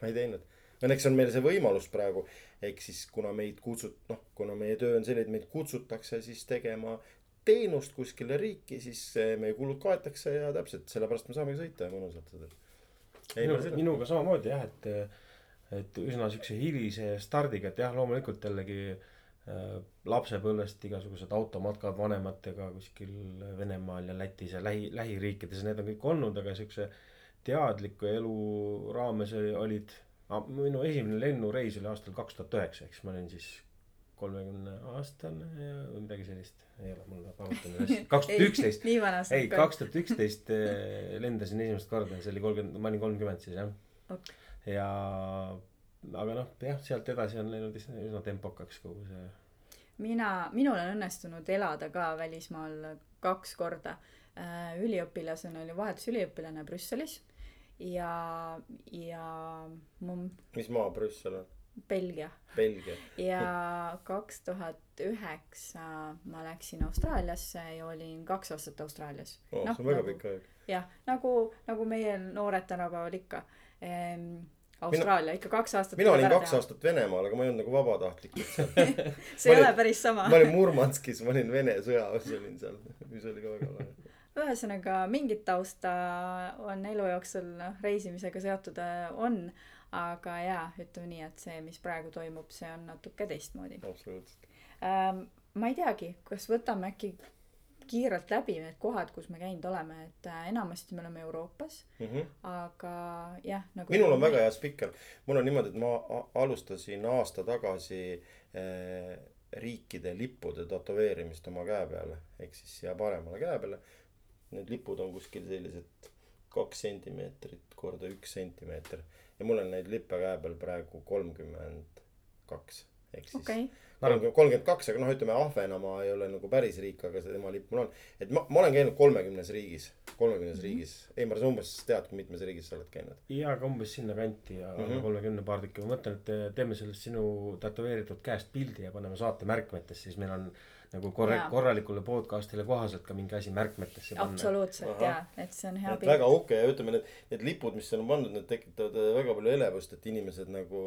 ma ei teinud. Õnneks on meil see võimalus praegu, ehk siis kuna meid kutsut-, noh, kuna meie töö on selline, et meid kutsutakse siis tegema teenust kuskile riiki, siis meie kulud kaetakse ja täpselt sellepärast me saamegi sõita mõnusalt seda. minu, minuga samamoodi jah, et, et üsna siukse hilise stardiga, et jah, loomulikult jällegi äh, lapsepõlvest igasugused automatkad vanematega kuskil Venemaal ja Lätis ja lähi, lähiriikides, need on kõik olnud, aga siukse teadliku elu raames oli- olid, minu esimene lennureis oli aastal kaks tuhat üheksa, eks ma olin siis kolmekümne aastane ja või midagi sellist, ei ole, mul läheb arvutamine hästi, kaks tuhat üksteist, ei, kaks tuhat üksteist lendasin esimest korda, see oli kolmkümmend, ma olin kolmkümmend siis jah. Ok. Ja aga noh, jah, sealt edasi on läinud üsna tempokaks kogu see. mina, minul on õnnestunud elada ka välismaal kaks korda. äh, üliõpilasena olin vahetusüliõpilane Brüsselis ja, ja mu mis maa Brüssel on? Belgia Belgia. ja kaks tuhat üheksa ma läksin Austraaliasse ja olin kaks aastat Austraalias. oo, Noh, see on väga nagu- pikk aeg. jah, nagu, nagu meie noored tänapäeval ikka ehm,. Austraalia ikka kaks aastat. mina olin kaks. aastat Venemaal, aga ma ei olnud nagu vabatahtlikult seal. see ei ole päris sama ma. olin Murmanskis, ma olin Vene sõjaväes olin seal, mis oli ka väga lahe. ühesõnaga mingit tausta on elu jooksul noh reisimisega seotud äh, on, aga jaa, ütleme nii, et see, mis praegu toimub, see on natuke teistmoodi absoluutselt. ähm,. ma ei teagi, kas võtame äkki kiirelt läbi need kohad, kus me käinud oleme, et äh, enamasti me oleme Euroopas, aga jah, nagu minul on väga hea spikker. mul on niimoodi, et ma alustasin aasta tagasi eh, riikide lippude tätoveerimist oma käe peale ehk siis siia paremale käe peale. Need lipud on kuskil sellised kaks sentimeetrit korda üks sentimeeter ja mul on neid lippe käe peal praegu kolmkümmend kaks ehk siis okay., kolmkümmend, kolmkümmend kaks, aga noh, ütleme Ahvenamaa ei ole nagu päris riik, aga see tema lipp mul on. et ma, ma olen käinud kolmekümnes riigis, kolmekümnes Mhm. riigis. Eimar, sa umbes tead, mitmes riigis sa oled käinud? ja ka umbes sinnakanti ja Mhm. kolmekümne paar tükki, ma mõtlen, et eh, teeme sellest sinu tätoveeritud käest pildi ja paneme saate märkmetesse, siis meil on nagu korra- korralikule podcast'ile kohaselt ka mingi asi märkmetesse panna. absoluutselt jaa, et see on hea et pilt väga uhke ja ütleme, need, need lipud, mis seal on pandud, need tekitavad äh, väga palju elevust, et inimesed nagu,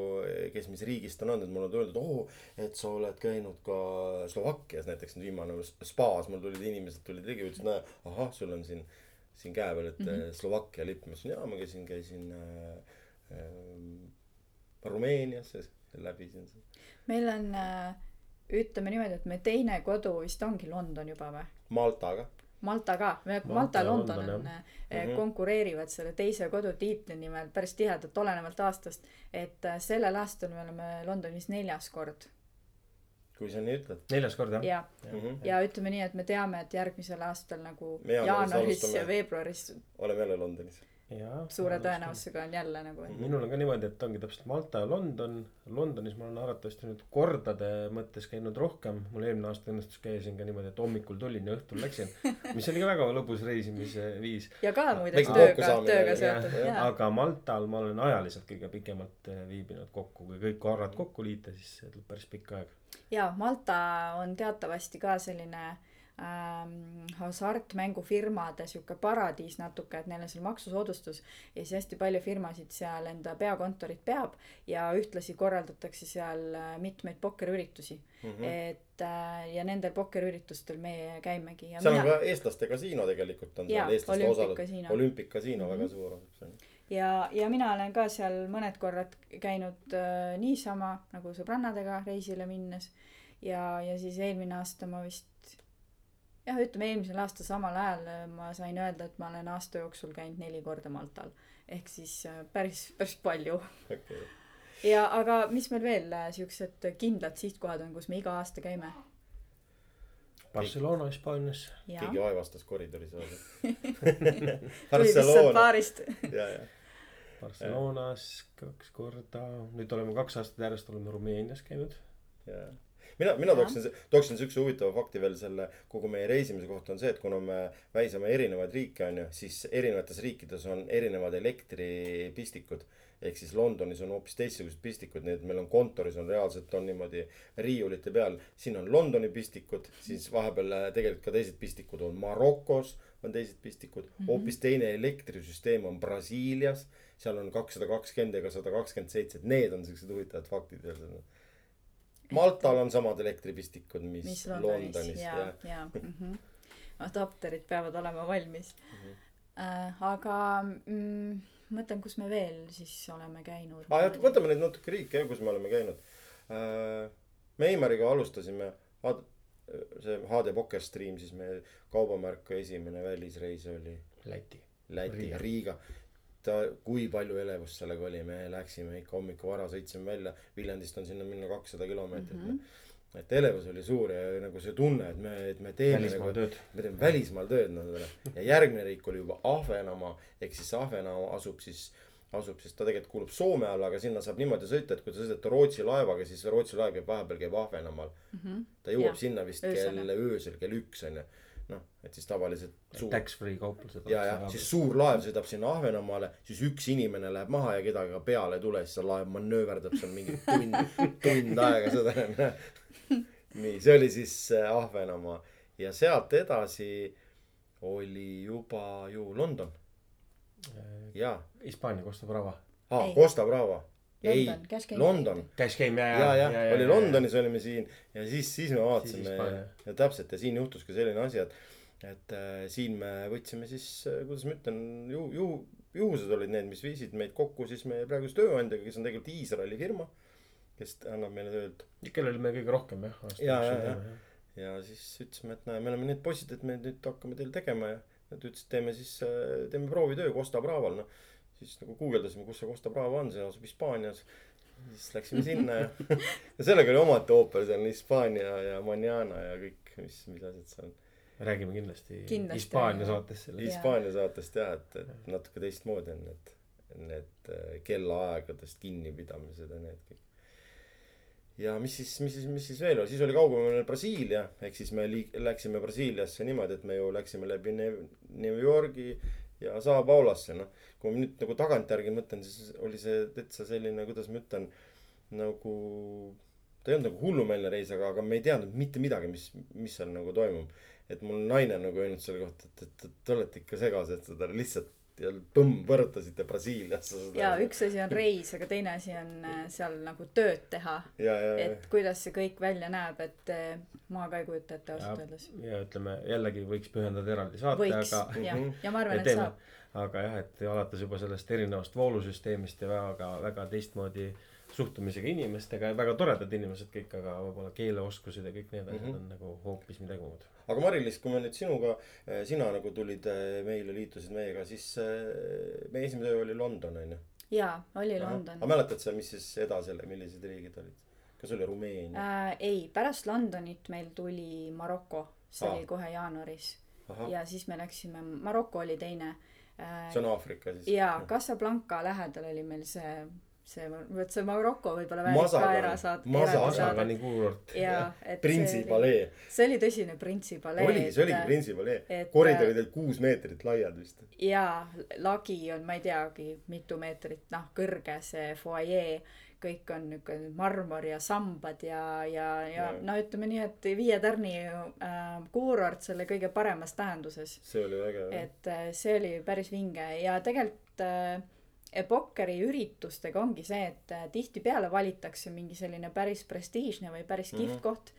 kes mis riigist on olnud, mulle on öeldud, oo, et sa oled käinud ka Slovakkias näiteks nüüd viimane spaas, mul tulid inimesed tulid ligi, ütlesid, näe, ahah, sul on siin, siin käe peal, et mm -hmm. Slovakkia lipp, ma ütlesin, jaa, ma käisin, käisin äh, äh, Rumeenias ja läbisin seda. meil on äh, ütleme niimoodi, et meie teine kodu vist ongi London juba või? Maltaga. Malta ka, Malta Malta ja ja London London, on jah., Mhm. konkureerivad selle teise kodu tiitli nimel päris tihedalt, olenevalt aastast. et äh, sellel aastal me oleme Londonis neljas kord kui sa nii ütled neljas kord jah? ja, mm. -hmm. ja ütleme nii, et me teame, et järgmisel aastal nagu Me jaanuaris ja veebruaris oleme jälle Londonis. suure. tõenäosusega on jälle nagu, minul on ka niimoodi, et ongi täpselt Malta ja London. Londonis ma olen arvatavasti nüüd kordade mõttes käinud rohkem. mul eelmine aasta õnnestus käia siin ka niimoodi, et hommikul tulin ja õhtul läksin. mis oli ka väga lõbus reisimise viis. ja ka muideks tööga, tööga seotud aga Maltal ma olen ajaliselt kõige pikemalt eh, viibinud kokku, kui kõik korrad kokku liita, siis see tuleb päris pikk aeg. jaa, Malta on teatavasti ka selline ähm, hasartmängufirmade sihuke paradiis natuke, et neil on seal maksusoodustus ja siis hästi palju firmasid seal enda peakontorit peab ja ühtlasi korraldatakse seal äh, mitmeid pokkeriüritusi mm. Mhm. -hmm. et äh, ja nendel pokkeriüritustel meie käimegi ja seal on mina ka eestlaste kasiino tegelikult on Jaa, seal eestlaste osalus olümpikasiino.. olümpikasiino Mhm. väga suur on. ja, ja mina olen ka seal mõned korrad käinud äh, niisama nagu sõbrannadega reisile minnes ja, ja siis eelmine aasta ma vist jah, ütleme eelmisel aastal samal ajal äh, ma sain öelda, et ma olen aasta jooksul käinud neli korda Maltal ehk siis äh, päris, päris palju. okei, ja aga mis meil veel äh, siuksed kindlad sihtkohad on, kus me iga aasta käime? Barcelona Hispaanias. keegi vaevastas koridoris öelda. tuli lihtsalt Barcelona, baarist. ja, ja. Barcelonas kaks korda, nüüd oleme kaks aastat järjest oleme Rumeenias käinud. mina, mina tooksin, tooksin siukse huvitava fakti veel selle kogu meie reisimise kohta on see, et kuna me väisame erinevaid riike onju, siis erinevates riikides on erinevad elektripistikud. ehk siis Londonis on hoopis teistsugused pistikud, et meil on kontoris on reaalselt on niimoodi riiulite peal, siin on Londoni pistikud, siis vahepeal äh, tegelikult ka teised pistikud on Marokos on teised pistikud mm, Mhm. -hmm. hoopis teine elektrisüsteem on Brasiilias. seal on kakssada kakskümmend ega sada kakskümmend seitse, et need on siuksed huvitavad faktid veel seal Maltal on samad elektripistikud, mis, mis Londonis, Londonis ja ja, ja mm-hmm. adapterid peavad olema valmis Mhm. äh,. aga mm, mõtlen, kus me veel siis oleme käinud. aa, et võtame neid natuke riike kus me oleme käinud. me Eimariga alustasime, see HD Poker Stream, siis meie kaubamärk esimene välisreis oli Läti. Läti, Riga. Riiga. ta, kui palju elevust sellega oli, me läksime ikka hommikul vara, sõitsime välja, Viljandist on sinna minna kakssada kilomeetrit mm. -hmm. et elevus oli suur ja nagu see tunne, et me, et me teeme välismaal nagu tööd. me teeme välismaal tööd nendele ja järgmine riik oli juba Ahvenamaa ehk siis Ahvenamaa asub siis asub siis ta tegelikult kuulub Soome alla aga sinna saab niimoodi sõita et kui te sõidate Rootsi laevaga siis Rootsi laev käib vahepeal käib Ahvenamaal mm. -hmm. ta jõuab Jah, sinna vist öösel. kell öösel kell üks onju noh, et siis tavaliselt suur Tax-free kauplused. ja, ja siis suur laev sõidab sinna Ahvenamaale, siis üks inimene läheb maha ja kedagi ka peale ei tule, siis see laev manööverdab seal mingi tund, tund aega seda. nii, see oli siis äh, Ahvenamaa ja sealt edasi oli juba ju London ja Hispaania Costa Brava. ah, Ei. Costa Brava. Ei London, käima ja, ja, ja oli Londonis olime siin ja siis, siis me Siis vaatasime Hispaania. ja täpselt ja siin juhtus ka selline asi, et, et äh, siin me võtsime siis, kuidas ma ütlen, ju, ju, juhused olid need, mis viisid meid kokku siis meie praeguse tööandjaga, kes on tegelikult Iisraeli firma, kes annab meile tööd. kellel me kõige rohkem jah. Ja, ja, ja. ja siis ütlesime, et näe, me oleme need poisid, et me nüüd hakkame teil tegema ja nad ütlesid, teeme siis, teeme proovitöö Costa Braval, noh. Siis nagu guugeldasime, kus see Costa Brava on, see asub Hispaanias. siis läksime sinna ja, ja sellega oli omaette ooper, seal on Hispaania ja Manana ja kõik, mis, mis asjad seal on. räägime kindlasti, Kindlasti. Hispaania saates sellest. Hispaania saatest jah, et, et natuke teistmoodi on need, need äh, kellaaegadest kinnipidamised ja need kõik. ja mis siis, mis siis, mis siis veel oli, siis oli kaugemal Brasiilia, ehk siis me liik-, läksime Brasiiliasse niimoodi, et me ju läksime läbi Ne- New Yorgi ja Sao Paulasse, noh. kui ma nüüd nagu tagantjärgi mõtlen, siis oli see täitsa selline, kuidas ma ütlen, nagu ta ei olnud nagu hullumeelne reis, aga, aga me ei teadnud mitte midagi, mis, mis seal nagu toimub. et mul naine nagu öelnud selle kohta, et, et, et te olete ikka segased, seda lihtsalt ja põmm, põrutasite Brasiiliasse seda. ja üks asi on reis, aga teine asi on äh, seal nagu tööd teha. ja, ja, ja et kuidas see kõik välja näeb, et äh, ma ka ei kujuta ette ja ausalt öeldes., ja ütleme jällegi võiks pühendada eraldi saate, aga jah Mhm., ja ma arvan, ja et teeme saab., aga jah, et alates juba sellest erinevast voolusüsteemist ja väga, väga teistmoodi suhtumisega inimestega ja väga toredad inimesed kõik, aga võib-olla keeleoskused ja kõik need asjad Mhm. on nagu hoopis midagi muud. Aga Mari-Liis, kui me nüüd sinuga, sina nagu tulid äh, meile, liitusid meiega, siis äh, meie esimene töö oli London onju. jaa, oli London aga. mäletad sa, mis siis edasi, millised riigid olid? kas oli Rumeenia? Äh, ei, pärast Londonit meil tuli Maroko, see Aa. oli kohe jaanuaris ja siis me läksime, Maroko oli teine äh, see on Aafrika siis. jaa, Casablanca lähedal oli meil see, see, vot see Maroko võib-olla väärib ka erasaad-, Masaga eraldi Asagani saadet. kuurort. jaa, et Printsi see oli, palee. see oli tõsine Printsi palee. oli, see oligi Printsi palee. koridorid olid kuus meetrit laiad vist. jaa, lagi on, ma ei teagi, mitu meetrit, noh, kõrge see fuajee, kõik on niuke marmor ja sambad ja, ja, ja Jaa. no ütleme nii, et viie tärni äh, kuurort selle kõige paremas tähenduses. see oli vägev. et äh, see oli päris vinge ja tegelikult äh, Pokkeri üritustega ongi see, et äh, tihtipeale valitakse mingi selline päris prestiižne või päris kihvt Mhm. koht.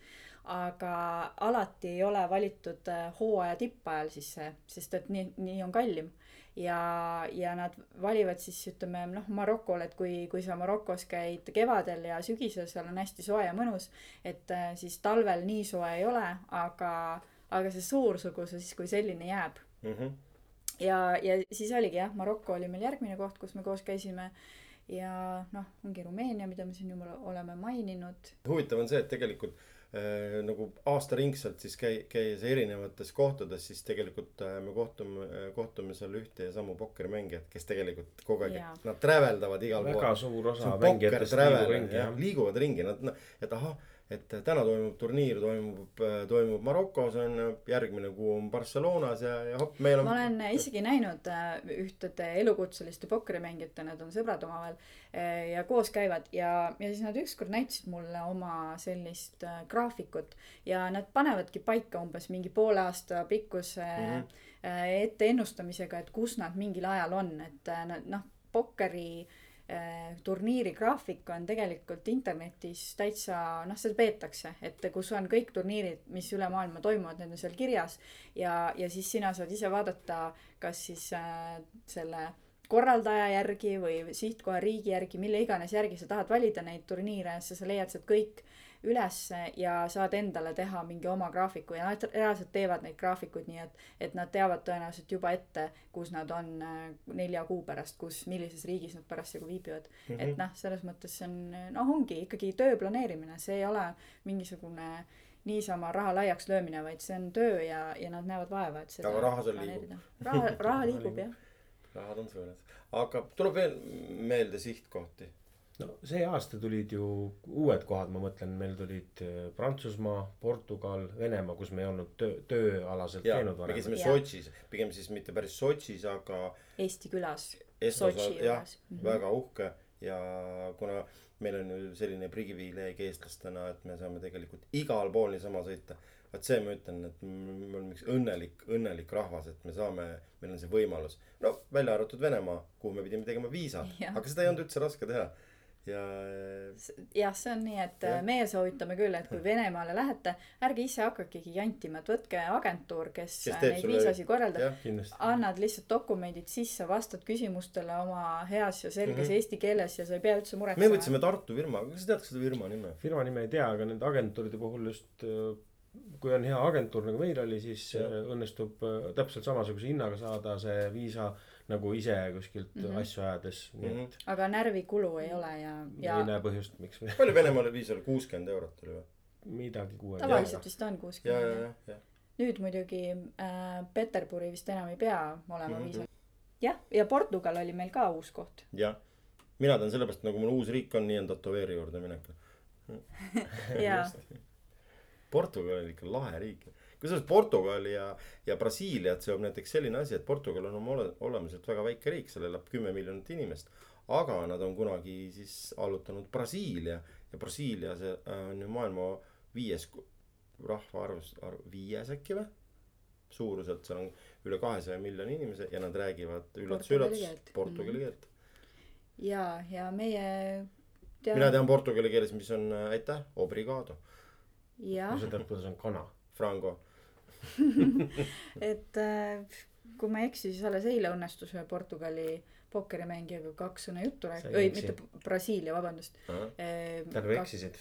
aga alati ei ole valitud äh, hooaja tippajal siis see, sest et nii, nii on kallim. ja, ja nad valivad siis ütleme noh, Marokol, et kui, kui sa Marokos käid kevadel ja sügisel, seal on hästi soe ja mõnus, et äh, siis talvel nii soe ei ole, aga, aga see suursugus siis, kui selline jääb Mhm. ja, ja siis oligi jah, Maroko oli meil järgmine koht, kus me koos käisime. ja noh, ongi Rumeenia, mida me siin juba oleme maininud. huvitav on see, et tegelikult äh, nagu aastaringselt siis käi-, käies erinevates kohtades, siis tegelikult äh, me kohtume, kohtume seal ühte ja samu pokkerimängijat, kes tegelikult kogu aeg nad traveldavad igal väga pool. suur see osa mängijatest travel liigub ringi jah jah, liiguvad ringi, nad, et ahah, et täna toimub turniir, toimub, toimub Marokos on ju, järgmine kuu on Barcelonas ja, ja hopp, meil on. ma olen isegi näinud äh, ühtede elukutseliste pokkerimängijate, nad on sõbrad omavahel äh, ja koos käivad ja, ja siis nad ükskord näitasid mulle oma sellist äh, graafikut ja nad panevadki paika umbes mingi poole aasta pikkuse Mhm. äh, ette ennustamisega, et kus nad mingil ajal on, et äh, nad noh, pokkeri äh, turniiri graafik on tegelikult internetis täitsa noh, seda peetakse, et kus on kõik turniirid, mis üle maailma toimuvad, need on seal kirjas. Ja, ja siis sina saad ise vaadata, kas siis äh, selle korraldaja järgi või sihtkoha riigi järgi, mille iganes järgi sa tahad valida neid turniire, siis sa leiad sealt kõik ülesse ja saad endale teha mingi oma graafiku ja nad reaalselt teevad neid graafikuid nii, et, et nad teavad tõenäoliselt juba ette, kus nad on äh, nelja kuu pärast, kus, millises riigis nad parasjagu viibivad mm. -hmm. et noh, selles mõttes see on, noh, ongi ikkagi töö planeerimine, see ei ole mingisugune niisama raha laiaks löömine, vaid see on töö ja, ja nad näevad vaeva, et seda Aga raha seal liigub. raha, raha liigub jah. rahad on suured, aga tuleb veel meelde sihtkohti. No see aasta tulid ju uued kohad, ma mõtlen, meil tulid äh, Prantsusmaa, Portugal, Venemaa, kus me ei olnud töö, tööalaselt ja käinud me varem. käisime Jaa. Sotšis, pigem siis mitte päris Sotšis, aga Eesti külas. Sotši jah juures., Mhm. väga uhke ja kuna meil on ju selline privileeg eestlastena, et me saame tegelikult igal pool niisama sõita. vot see ma ütlen, et me oleme üks õnnelik, õnnelik rahvas, et me saame, meil on see võimalus. no välja arvatud Venemaa, kuhu me pidime tegema viisa, Jah. aga seda ei olnud üldse raske teha. Ja jah, see on nii, et äh, meie soovitame küll, et kui Venemaale lähete, ärge ise hakakegi jantima, et võtke agentuur, kes, Kes neid sulle- viisasi korraldab. annad lihtsalt dokumendid sisse, vastad küsimustele oma heas ja selges mm. -hmm. eesti keeles ja sa ei pea üldse me muretsema. võtsime Tartu firma, kas sa tead seda firma nime? firma nime ei tea, aga nende agentuuride puhul just äh, kui on hea agentuur nagu meil oli, siis Jah. äh, õnnestub äh, täpselt samasuguse hinnaga saada see viisa nagu ise kuskilt mm. -hmm. asju ajades, nii Mhm. et aga närvikulu ei ole ja, ja. ei näe põhjust, miks me palju Venemaal viis oli, kuuskümmend eurot oli või? midagi kuue. tavaliselt vist on ja, ja, kuuskümmend. ja, ja. nüüd muidugi äh, Peterburi vist enam ei pea olema mm -hmm. viisal. jah, ja Portugal oli meil ka uus koht. jah, mina tean sellepärast, nagu mul uus riik on, nii on tätoveeri juurde minek. ja, Portugal on ikka lahe riik. Kusjuures Portugali ja, ja Brasiiliat seob näiteks selline asi, et Portugal on oma ole- olemuselt väga väike riik, seal elab kümme miljonit inimest. aga nad on kunagi siis allutanud Brasiilia ja Brasiilia see äh, on ju maailma viies rahvaarvus, arv, viies äkki või? suuruselt seal on üle kahesaja miljoni inimese ja nad räägivad üllatus, Portugali üllatus keelt. ja, ja meie mina tean portugali keeles, mis on äh, aitäh, obrigado, jah, sa tead, kuidas on kana. franco. et äh, kui ma ei eksi, siis alles eile õnnestus ühe Portugali pokkerimängijaga kaks sõna juttu rääkida, ei mitte Brasiilia, vabandust. tähendab, eksisid.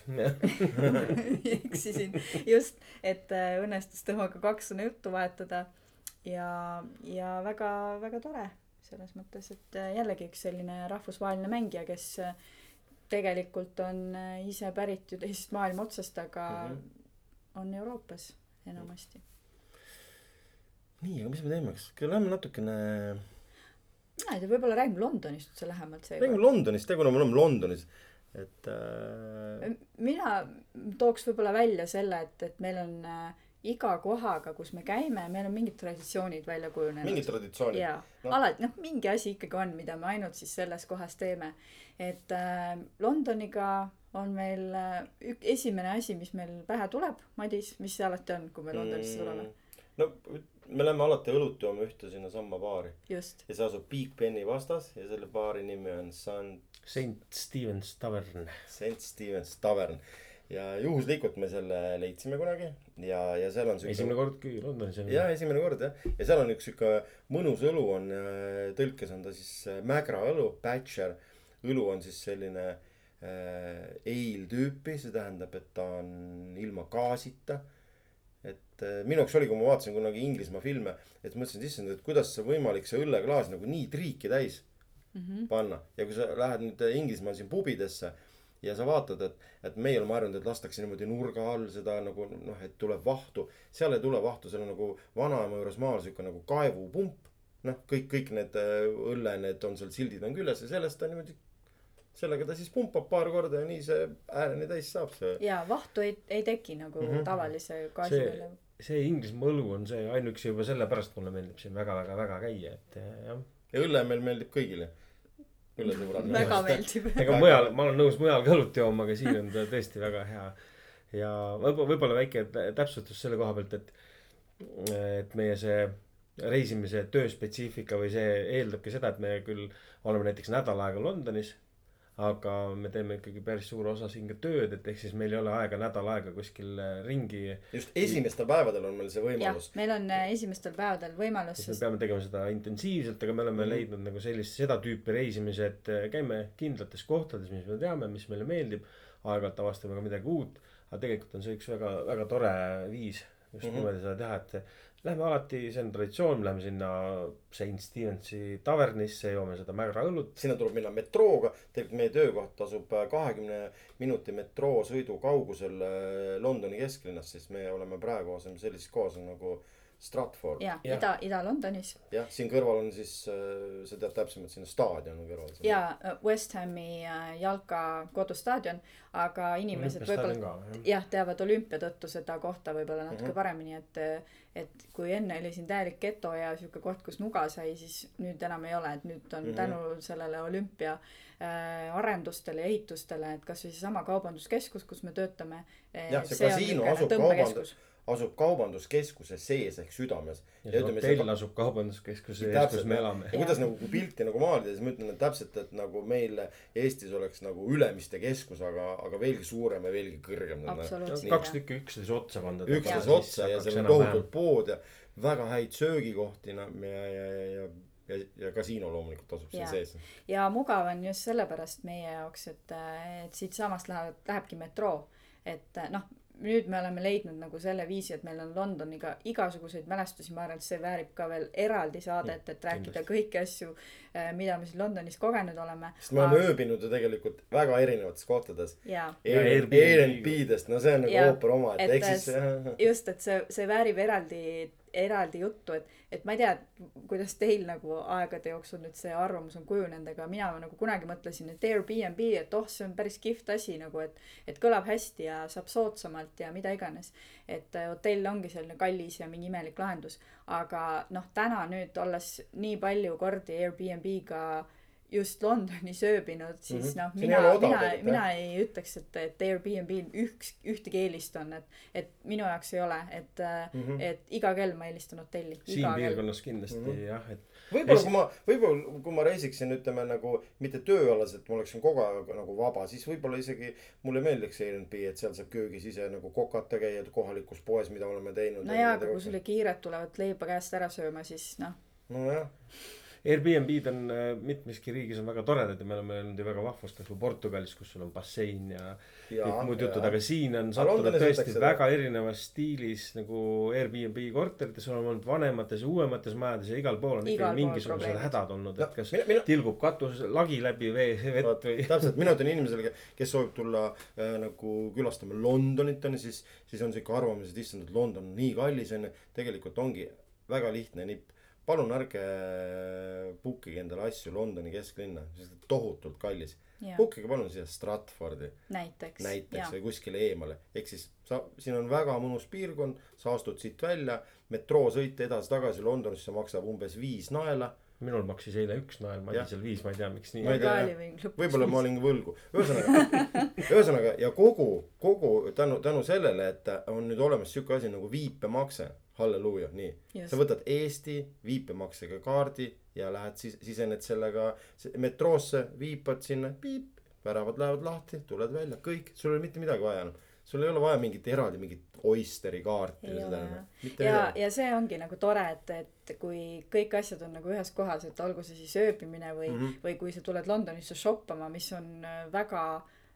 eksisin, just, et äh, õnnestus temaga kaks sõna juttu vahetada ja, ja väga, väga tore selles mõttes, et äh, jällegi üks selline rahvusvaheline mängija, kes tegelikult on ise pärit ju teisest maailma otsast, aga mm. -hmm. on Euroopas enamasti. nii, aga mis me teeme, kas lähme natukene, mina ei tea, võib-olla räägime Londonist üldse lähemalt räägime seekord. Londonist, kuna me oleme Londonis, et äh, mina tooks võib-olla välja selle, et, et meil on äh, iga kohaga, kus me käime, meil on mingid traditsioonid välja kujunenud. mingid traditsioonid. jaa no., alati noh, mingi asi ikkagi on, mida me ainult siis selles kohas teeme. et äh, Londoniga on meil äh, ük-, esimene asi, mis meil pähe tuleb, Madis, mis see alati on, kui me Londonisse tuleme?? no me läheme alati õlut jooma ühte sinnasamma baari just, ja see asub Big Beni vastas ja selle baari nimi on San St Stevens Tavern. St Stevens Tavern ja juhuslikult me selle leidsime kunagi ja, ja seal on siuke esimene kord, kui Londonis jah, esimene kord jah, ja seal on üks sihuke mõnus õlu on, tõlkes on ta siis äh, Mägra õlu, Batcher. õlu on siis selline äh, ale tüüpi, see tähendab, et ta on ilma gaasita. Et äh, minu jaoks oli, kui ma vaatasin kunagi Inglismaa filme, et mõtlesin, et issand, et kuidas see võimalik see õlleklaas nagu nii triiki täis mm. -hmm. panna ja kui sa lähed nüüd Inglismaal siin pubidesse ja sa vaatad, et, et meie oleme harjunud, et lastakse niimoodi nurga all seda nagu noh, et tuleb vahtu. seal ei tule vahtu, seal on nagu vanaema juures maal sihuke nagu kaevupump. noh, kõik, kõik need äh, õlle, need on seal sildid on küljes ja sellest ta niimoodi, sellega ta siis pumpab paar korda ja nii see ääreni täis saab see. ja vahtu ei, ei teki nagu mm. -hmm. tavalise gaasi peale. See Inglismaa õlu on see ainuüksi juba sellepärast mulle meeldib siin väga-väga-väga käia, et eh, jah. ja õlle meil meeldib kõigile. õllesõbrad. väga meeldib. ega mujal, ma olen nõus mujal ka õlut jooma, aga siin on ta tõesti väga hea. ja võib-olla, võib-olla väike tä- täpsustus selle koha pealt, et, et meie see reisimise tööspetsiifika või see eeldabki seda, et me küll oleme näiteks nädal aega Londonis, aga me teeme ikkagi päris suure osa siin ka tööd, et ehk siis meil ei ole aega nädal aega kuskil äh, ringi. just esimestel päevadel on meil see võimalus., meil on äh, esimestel päevadel võimalus, siis me sest peame tegema seda intensiivselt, aga me oleme Mhm. leidnud nagu sellist, seda tüüpi reisimise, et äh, käime kindlates kohtades, mis me teame, mis meile meeldib. aeg-ajalt avastame ka midagi uut, aga tegelikult on see üks väga, väga tore viis just mm. -hmm. niimoodi seda teha, et lähme alati, see on traditsioon, me läheme sinna St Stevensi tavernisse, joome seda Mägra õlut. sinna tuleb minna metrooga, tegelikult meie töökoht asub kahekümne minuti metroosõidu kaugusel äh, Londoni kesklinnast, sest me oleme praegu aseme sellises kohas nagu Stratford. ja Jah. ida, Ida-Londonis jah, siin kõrval on siis, sa tead täpsemalt, siin on staadion on kõrval. ja äh, West Hami äh, jalka kodustaadion, aga inimesed võib-olla jah, teavad olümpia tõttu seda kohta võib-olla natuke mm. -hmm. paremini, et et kui enne oli siin täielik geto ja sihuke koht, kus nuga sai, siis nüüd enam ei ole, et nüüd on mm. -hmm. tänu sellele olümpia äh, arendustele ja ehitustele, et kasvõi seesama kaubanduskeskus, kus me töötame. Jah, see kasiino asub tõmbekeskus. Asub kaubanduskeskuse sees ehk südames. ja ütleme, hotell asub kaubanduskeskuse ees, Täpselt, kus me elame ja. kuidas nagu kui pilti nagu maalida, siis ma ütlen, et täpselt, et nagu meil Eestis oleks nagu Ülemiste keskus, aga, aga veelgi suurem ja veelgi kõrgem. kaks tükki üksteise otsa pandud. üksteise otsa ja seal on tohutult pood ja väga häid söögikohti ja, ja, ja, ja, ja, ja kasiino loomulikult asub siin Jaa. sees. ja mugav on just sellepärast meie jaoks, et, et siitsamast läheb, lähebki metroo. et noh, nüüd me oleme leidnud nagu selle viisi, et meil on Londoniga igasuguseid mälestusi, ma arvan, et see väärib ka veel eraldi saadet, et rääkida kõiki asju, mida me siin Londonis kogenud oleme. sest me oleme ööbinud ju tegelikult väga erinevates kohtades. Airbnb-dest, no see on nagu ooper oma, et Et, ehk siis äh, just, et see, see väärib eraldi, eraldi juttu, et, et ma ei tea, kuidas teil nagu aegade jooksul nüüd see arvamus on kujunenud, aga mina nagu kunagi mõtlesin, et Airbnb, et oh, see on päris kihvt asi nagu, et, et kõlab hästi ja saab soodsamalt ja mida iganes. et äh, hotell ongi selline kallis ja mingi imelik lahendus, aga noh, täna nüüd olles nii palju kordi Airbnb-ga just Londonis ööbinud, siis Mhm. noh, See ei mina mina, mina ei ütleks, et, et Airbnb-l üks, ühtegi eelist on, et, et minu jaoks ei ole, et mm. -hmm. et iga kell ma eelistan hotelli. siin piirkonnas kindlasti Mhm. jah, et võib-olla Esi- kui ma, võib-olla kui ma reisiksin, ütleme nagu mitte tööalaselt, ma oleksin kogu aeg nagu vaba, siis võib-olla isegi mulle meeldiks Airbnb, et seal saab köögis ise nagu kokata, käia kohalikus poes, mida oleme teinud. no jaa, aga kui sul kiired tulevad leiba käest ära sööma, siis noh, nojah, Airbnb-d on äh, mitmeski riigis on väga toredad ja me oleme öelnud ju väga vahvast, kasvõi Portugalis, kus sul on bassein ja kõik muud jutud, aga siin on sattunud tõesti võetakse seda- väga erinevas stiilis nagu Airbnb korterites, oleme olnud vanemates ja uuemates majades ja igal pool on ikkagi mingisugused probleemid. hädad olnud, No, et kas mina- mina- tilgub katus lagi läbi vee, vett või. täpselt, mina ütlen inimesele, kes soovib tulla äh, nagu külastama Londonit onju, siis, siis on siuke arvamus, et issand, et London on nii kallis onju. tegelikult ongi väga lihtne nipp. Palun ärge book ige endale asju Londoni kesklinna, sest tohutult kallis. book ige palun siia Stratfordi näiteks. näiteks või kuskile eemale. ehk siis sa, siin on väga mõnus piirkond, sa astud siit välja, metroosõit edasi-tagasi Londonisse maksab umbes viis naela. minul maksis eile üks nael. Madisel viis, ma ei tea, miks nii võib-olla ma olin võlgu, ühesõnaga, ühesõnaga ja kogu, kogu tänu, tänu sellele, et on nüüd olemas sihuke asi nagu viipemakse, halleluuja, nii. Sa võtad Eesti viipemaksega kaardi ja lähed siis, sisened sellega se- metroosse, viipad sinna, piip, väravad lähevad lahti, tuled välja, kõik, sul ei ole mitte midagi vaja enam. sul ei ole vaja mingit eraldi mingit Oysteri kaarti või seda enam ja, ja see ongi nagu tore, et, et kui kõik asjad on nagu ühes kohas, et olgu see siis ööbimine või mm. -hmm. või kui sa tuled Londonisse shoppama, mis on äh,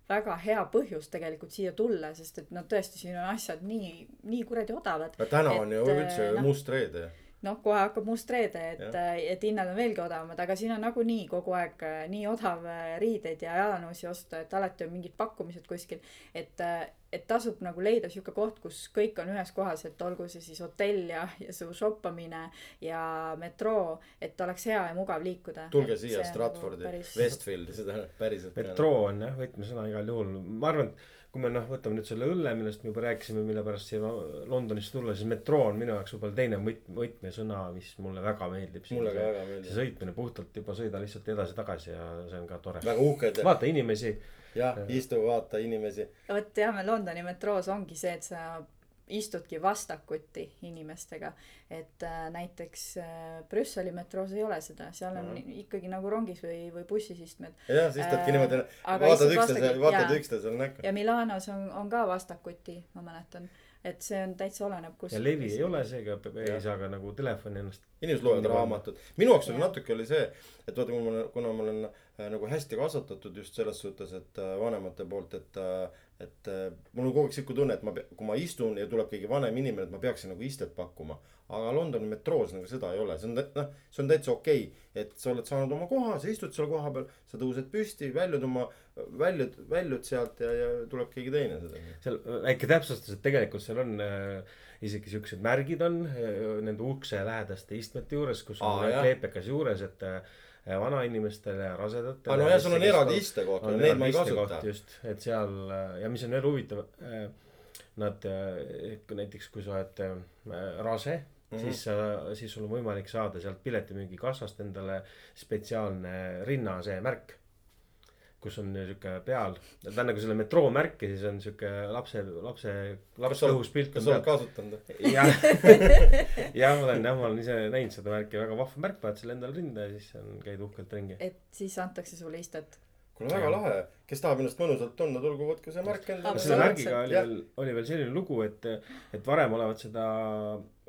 väga, hea põhjus tegelikult siia tulla, sest et noh, tõesti, siin on asjad nii, nii kuradi odavad. aga täna on et, ju üldse noh, must reede. noh, kohe hakkab must reede, et, et hinnad on veelgi odavamad, aga siin on nagunii kogu aeg äh, nii odav äh, riideid ja jalanõusi osta, et alati on mingid pakkumised kuskil. et, et tasub nagu leida sihuke koht, kus kõik on ühes kohas, et olgu see siis hotell ja, ja su shoppamine ja metroo, et oleks hea ja mugav liikuda. tulge siia Stratfordi, Westfieldi, seda päriselt. metroo on jah, võtmesõna igal juhul, ma arvan, et kui me noh, võtame nüüd selle õlle, millest me juba rääkisime, mille pärast siia Londonisse tulla, siis metroo on minu jaoks võib-olla teine võt-, võtmesõna, mis mulle väga meeldib. mulle ka väga see meeldib. sõitmine puhtalt juba sõida lihtsalt edasi-tagasi ja see on ka tore. väga uhked ja, vaata inimesi, jah, istu, vaata inimesi. vot jah, me Londoni metroos ongi see, et sa istudki vastakuti inimestega. et äh, näiteks äh, Brüsseli metroos ei ole seda, seal on Mhm. ikkagi nagu rongis või, või bussis istmed. jah, siis istudki Äh, niimoodi, vaatad üksteisele, vaatad üksteisele näkku. ja Milanos on, on ka vastakuti, ma mäletan. et see on täitsa oleneb, kus. ja levi ei ole, seega ei saa ka nagu telefoni ennast. inimesed loevad raamatut. minu jaoks oli natuke oli see, et vaata, kui ma olen, kuna ma olen äh, nagu hästi kasvatatud just selles suhtes, et äh, vanemate poolt, et äh, et äh, mul on kogu aeg sihuke tunne, et ma, kui ma istun ja tuleb keegi vanem inimene, et ma peaksin nagu istet pakkuma. aga Londoni metroos nagu seda ei ole, see on noh, see on täitsa okei okay,, et sa oled saanud oma koha, sa istud seal koha peal, sa tõused püsti, väljud oma, väljud, väljud sealt ja, ja tuleb keegi teine seda. seal väike täpsustus, et tegelikult seal on äh, isegi siuksed märgid on äh, nende ukse lähedaste istmete juures, kus on kleepekas juures, et äh, vanainimestele ja rasedatele. aa no jah, sul on eraldi istekoht, on neid ma ei kasuta just, et seal äh, ja mis on veel huvitav, nad äh, näiteks, kui sa oled äh, rase mm. -hmm. siis sa, siis sul on võimalik saada sealt piletimüügikassast endale spetsiaalne rinna see märk. Kus on sihuke peal, ta on nagu selle metroo märk ja siis on sihuke lapse, lapse, kas laps sa õhus pilt kas on sa oled peal. kasutanud? jah, jah, ma olen jah, ma olen ise näinud seda märki, väga vahva märk, paned selle endale rinda ja siis on, käid uhkelt ringi. et siis antakse sulle istet. Kuule väga lahe, kes tahab ennast mõnusalt tunda, tulgu võtke see märk endale. selle märgiga oli veel, oli veel selline lugu, et, et varem olevat seda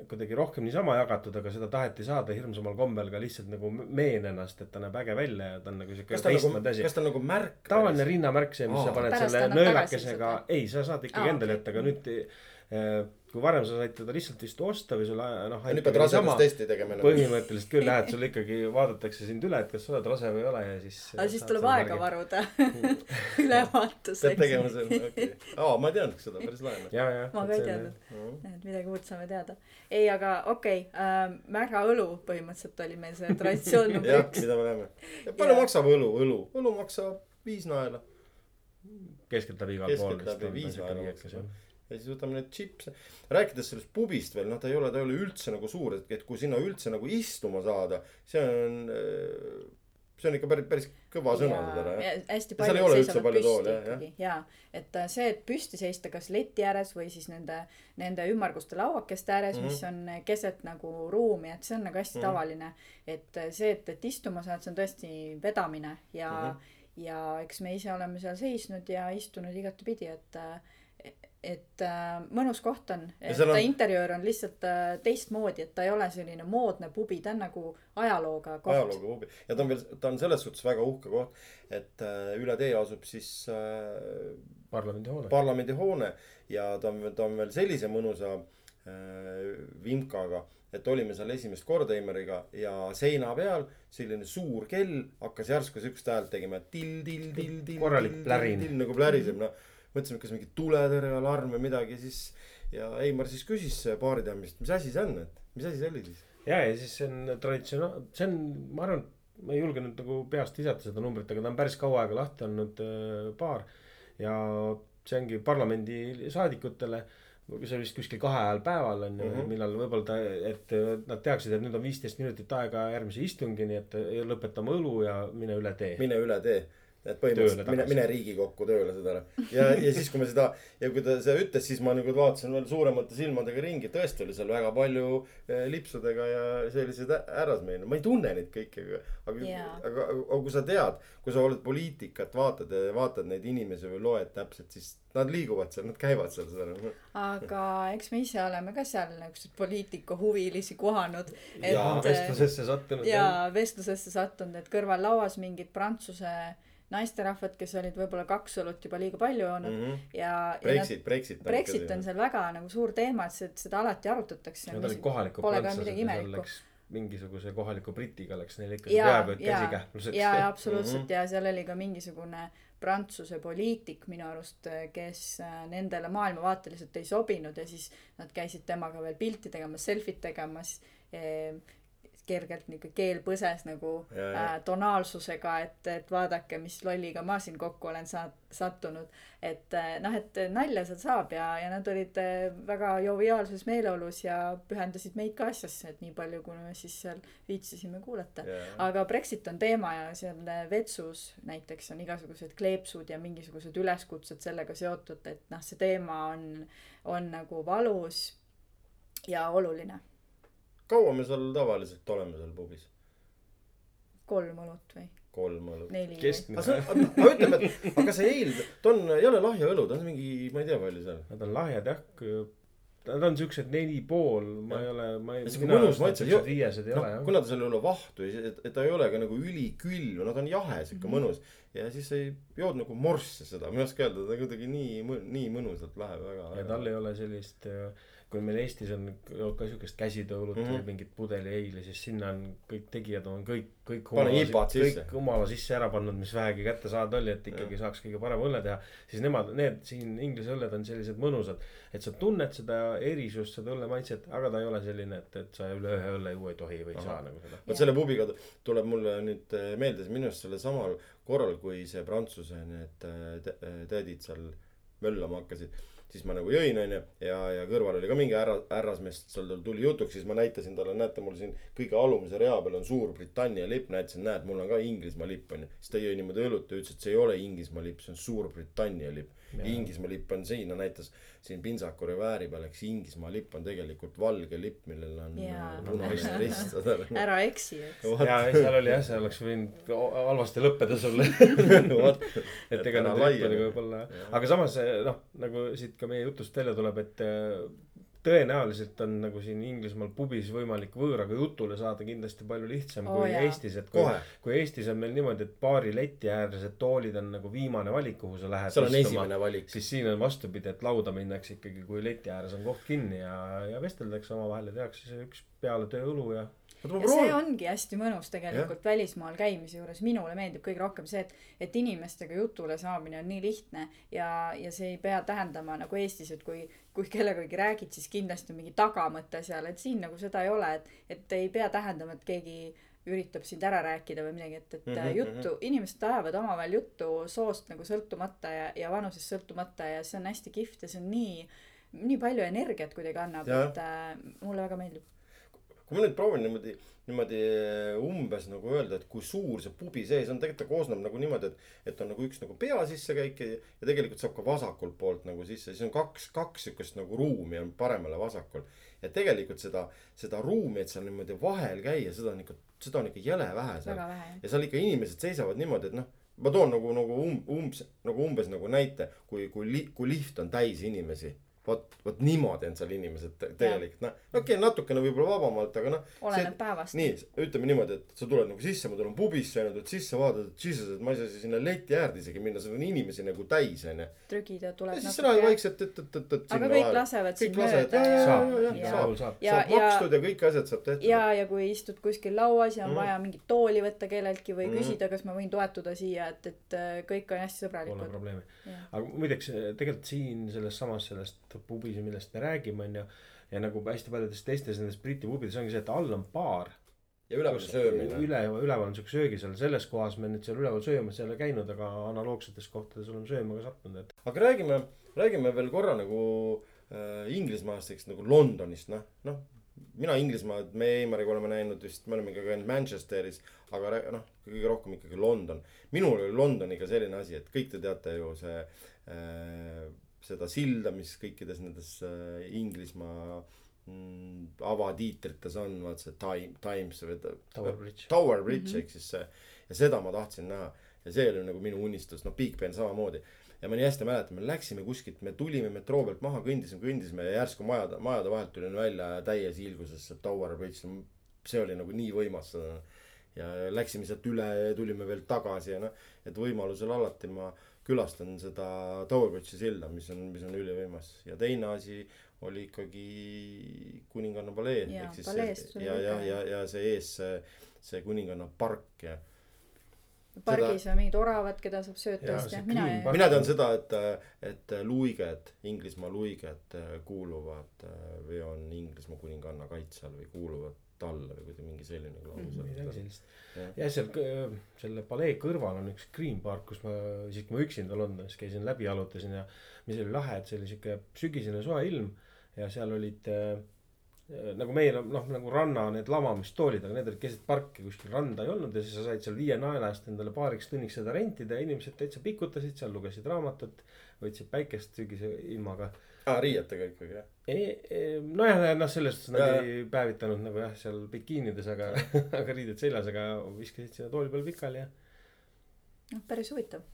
kuidagi rohkem niisama jagatud, aga seda taheti saada hirmsamal kombel ka lihtsalt nagu meen ennast, et ta näeb äge välja ja ta on nagu siuke nagu teistmoodi, asi. kas ta on nagu märk? tavaline rinnamärk, see, mis Aa. sa paned Pärast selle nõelakesega ei, sa saad ikkagi Aa, endale jätta, aga nüüd eh, kui varem sa said teda lihtsalt vist osta või sul noh. nüüd pead rasedustesti tegema põhimõtteliselt küll jah, et sul ikkagi vaadatakse sind üle, et kas sa oled rase või ei ole ja siis. aga siis tuleb aega. varuda ülevaatuseks. pead tegema selle, okei. aa, ma ei teadnudki seda, päris lahe. ja, ja. ma ka ei teadnud, et midagi uut saame teada. ei, aga okei okay, äh,, märaõlu põhimõtteliselt oli meil see traditsioon number jah, üks. mida me näeme. palju maksab õlu, õlu, õlu maksab viis naela keskeltläbi igal pool. Keskeltläbi viis naela maksab. Ja siis võtame neid chipse. rääkides sellest pubist veel, noh, ta ei ole, ta ei ole üldse nagu suur, et, et kui sinna üldse nagu istuma saada, see on, see on ikka päris, päris kõva sõna seda jah. hästi Ja seal ei palju ole üldse seisavad palju püsti toole, jah, ikkagi ja et äh, see, et püsti seista kas leti ääres või siis nende, nende ümmarguste lauakeste ääres mm, Mhm. -hmm. mis on keset nagu ruumi, et see on nagu hästi Mhm. mm -hmm. tavaline. et äh, see, et, et istuma saad, see on tõesti vedamine ja mm, Mhm. -hmm. ja eks me ise oleme seal seisnud ja istunud igatepidi, et äh, et äh, mõnus koht on, et ta on- interjöör on lihtsalt äh, teistmoodi, et ta ei ole selline moodne pubi, ta on nagu ajalooga koht. ajalooga huvi ja ta on veel, ta on selles suhtes väga uhke koht, et äh, üle tee asub siis äh, parlamendihoone. parlamendihoone ja ta on, ta on veel sellise mõnusa äh, vimkaga, et olime seal esimest korda Eimeriga ja seina peal selline suur kell hakkas järsku siukest häält tegema till, till, till, till. Korralik plärin. nagu pläriseb, noh. mõtlesime, kas mingi tuletõrjealarm või midagi, siis ja Eimar siis küsis baaritämmist, mis asi see on, et mis asi see oli siis? ja, ja siis see on traditsioon, see on, ma arvan, ma ei julge nüüd nagu peast visata seda numbrit, aga ta on päris kaua aega lahti olnud äh, baar. ja see ongi parlamendi saadikutele, see oli vist kuskil kahe ajal päeval on ju mm. -hmm. millal võib-olla ta, et nad teaksid, et nüüd on viisteist minutit aega järgmise istungini, et lõpetame õlu ja mine üle tee. mine üle tee. Et põhimõtteliselt mine, mine Riigikokku tööle seda ära. ja, ja siis, kui me seda ja kui ta seda ütles, siis ma nagu vaatasin veel suuremate silmadega ringi, tõesti oli seal väga palju eh, lipsudega ja selliseid härrasmehi, ma ei tunne neid kõiki, aga aga Jaa. aga, aga kui sa tead, kui sa oled poliitikat, vaatad ja vaatad neid inimesi või loed täpselt, siis nad liiguvad seal, nad käivad seal seal. aga eks me ise oleme ka seal niisuguseid poliitikuhuvilisi kohanud. Jaa, vestlusesse sattunud. ja vestlusesse sattunud, et kõrval lauas mingid prantsuse naisterahvad, kes olid võib-olla kaks õlut juba liiga palju joonud mm -hmm. ja, Brexit, Brexit. Brexit on seal väga nagu suur teema, et see- seda alati arutatakse. Nad olid kohalikud prantslased mingisuguse kohaliku britiga läks neil ikkagi ja, peaaegu et ja, käsikähmluseks. ja, ja absoluutselt mm -hmm. ja seal oli ka mingisugune prantsuse poliitik minu arust, kes äh, nendele maailmavaateliselt ei sobinud ja siis nad käisid temaga veel pilti tegemas, selfit tegemas eh, kergelt niuke keel põses nagu Ja, ja. äh, tonaalsusega, et, et vaadake, mis lolliga ma siin kokku olen saat-, sattunud. et äh, noh, et nalja seal saab ja, ja nad olid äh, väga joviaalses meeleolus ja pühendasid meid ka asjasse, et nii palju, kui me siis seal viitsisime kuulata. aga Brexit on teema ja seal vetsus näiteks on igasugused kleepsud ja mingisugused üleskutsed sellega seotud, et noh, see teema on, on nagu valus ja oluline. Kaua me seal tavaliselt oleme seal pubis? kolm õlut või kolm õlut. keskmine aga. ütleme, et aga see eel, ta on jälle lahja õlu, ta on mingi, ma ei tea, palju seal. Nad on lahjad jah, Nad on siuksed neli pool, ma ei ole, ma ei mõnus maitse, viiesed ei noh ole, jah. kuna ta seal ei ole vahtu ja et, et ta ei ole ka nagu ülikülm, no ta on jahe sihuke Mhm. mõnus. ja siis sa ei jood nagu morsse seda, ma ei oska öelda, ta kuidagi nii, nii mõnusalt läheb väga. ja tal ei ole sellist, kui meil Eestis on ka siukest käsitööõlut mm Mhm. -hmm. või mingit pudeli siis sinna on kõik tegijad on kõik, kõik sisse. kõik humala sisse ära pannud, mis vähegi kätte saada oli, et ikkagi Jah. saaks kõige parema õlle teha. siis nemad, need siin Inglise õlled on sellised mõnusad, et sa tunned seda erisust, seda õlle maitset, aga ta ei ole selline, et, et sa üle ühe õlle juua ei tohi või ei saa nagu seda. vot selle pubiga tuleb mulle nüüd eh, meelde minu arust sellel samal korral, kui see prantsuse need tä- eh, tädid seal möllama hakkasid. Siis ma nagu jõin, onju, ja, ja kõrval oli ka mingi härra, härrasmees, seal tuli jutuks, siis ma näitasin talle, näete, mul siin kõige alumise rea peal on Suurbritannia lipp, näitasin, näed, mul on ka Inglismaa lipp, onju. siis ta jõi niimoodi õlut ja ütles, et see ei ole Inglismaa lipp, see on Suurbritannia lipp. Inglismaa lipp on siin, no näitas siin Pintsaku revääri peal, eks Inglismaa lipp on tegelikult valge lipp, millel on punane rist. ära eksi, eks. ja seal oli jah, see oleks võinud halvasti lõppeda sulle. vot, et ega ära nende laia. lippudega võib-olla aga samas noh, nagu siit ka meie jutust välja tuleb, et eh, tõenäoliselt on nagu siin Inglismaal pubis võimalik võõraga jutule saada kindlasti palju lihtsam Oo, kui jaa. Eestis, et kui kui Eestis on meil niimoodi, et baari leti äärsed toolid on nagu viimane valik, kuhu sa lähed seal on esimene valik. siis siin on vastupidi, et lauda minnakse ikkagi, kui leti ääres on koht kinni ja, ja vesteldakse omavahel ja tehakse see üks peale töö õlu ja ja see ongi hästi mõnus tegelikult välismaal käimise juures, minule meeldib kõige rohkem see, et, et inimestega jutule saamine on nii lihtne ja, ja see ei pea tähendama nagu Eestis, et kui, kui kellegagi räägid, siis kindlasti on mingi tagamõte seal, et siin nagu seda ei ole, et, et ei pea tähendama, et keegi üritab sind ära rääkida või midagi, et, et mm -hmm, juttu, inimesed ajavad omavahel juttu soost nagu sõltumata ja, ja vanusest sõltumata ja see on hästi kihvt ja see on nii, nii palju energiat kuidagi annab, et äh, mulle väga meeldib. Kui ma nüüd proovin niimoodi, niimoodi umbes nagu öelda, et kui suur see pubi sees on, tegelikult ta koosneb nagu niimoodi, et, et on nagu üks nagu pea sissekäik ja, ja tegelikult saab ka vasakult poolt nagu sisse, siis on kaks, kaks siukest nagu ruumi on paremal ja vasakul. ja tegelikult seda, seda ruumi, et seal niimoodi vahel käia, seda on ikka, seda on ikka jõle vähe seal. ja seal ikka inimesed seisavad niimoodi, et noh, ma toon nagu, nagu um-, umbes, nagu umbes nagu näite, kui, kui li-, kui lift on täis inimesi. vot, vot niimoodi on seal inimesed te- tegelikult, noh, okei okay,, natukene võib-olla vabamalt, aga noh. oleneb päevast. nii, ütleme niimoodi, et sa tuled nagu sisse, ma tulen pubisse onju, tuled sisse, vaatad, et jesus, et ma ei saa sinna leti äärde isegi minna, seal on inimesi nagu täis onju. trügid ja tuleb ja siis lähed vaikselt, et, et, et, et. aga kõik lasevad sind mööda Saab. saab, saab. saab, makstud ja kõik asjad saab tehtud. ja, ja kui istud kuskil lauas ja on Mm. vaja mingit tooli võtta kelleltki või Mm. küsida, kas ma võin toetuda siia, et, et kõik on hästi Pole sõbralikud. probleemi. aga muideks tegelikult siin selles samas sellest pubis, millest me räägime, onju. ja nagu hästi paljudes teistes nendes Briti pubides ongi see, et all on baar. ja üleval söömine. üle, üleval on siuke söögisaal, selles kohas me nüüd seal üleval söömas ei ole käinud, aga analoogsetes kohtades oleme sööma ka sattunud, et. aga räägime, räägime veel korra nagu äh, Inglismaast, eks nagu Londonist, noh, noh. mina Inglismaad, me Eimariga oleme näinud vist, me oleme ikka käinud Manchesteris, aga noh, kõige rohkem ikkagi London. minul oli Londoniga selline asi, et kõik te teate ju see äh,, seda silda, mis kõikides nendes äh, Inglismaa mm, avatiitrites on, vaat see Time, Times või Tower Bridge. Tower Bridge mm. -hmm. ehk siis see ja seda ma tahtsin näha ja see oli nagu minu unistus, noh Big Ben samamoodi. ja ma nii hästi mäletan, me läksime kuskilt, me tulime metroo pealt maha, kõndisime, kõndisime ja järsku majade, majade vahelt tulin välja täies hiilguses see Tower Bridge. see oli nagu nii võimas ja läksime sealt üle ja tulime veel tagasi ja noh, et võimalusel alati ma külastan seda Tower Bridge'i silda, mis on, mis on ülivõimas. Ja teine asi oli ikkagi kuninganna palee. Ja, ja, väga ja, ja see ees see, see kuninganna park ja pargis on mingid oravad, keda saab sööta vist jah, mina ei mina tean seda, et, et luiged, Inglismaa luiged kuuluvad või on Inglismaa kuninganna kaitse all või kuuluvad talle või kuidagi mingi selline klausel midagi mm. -hmm. sellist. Jah, seal selle palee kõrval on üks Green Park, kus ma isegi kui ma üksinda Londonis käisin, läbi jalutasin ja mis oli lahe, et see oli siuke sügisene soe ilm ja seal olid äh, nagu meil on noh, nagu ranna need lamamistoolid, aga need olid keset parki, kuskil randa ei olnud ja siis sa said seal viie naela eest endale paariks tunniks seda rentida ja inimesed täitsa pikutasid seal, lugesid raamatut, võtsid päikest sügise ilmaga riietega ikkagi jah. nojah, noh, selles suhtes nad ei päevitanud nagu jah, seal bikiinides, aga, aga riided seljas, aga viskasid sinna tooli peal pikali ja. noh, päris huvitav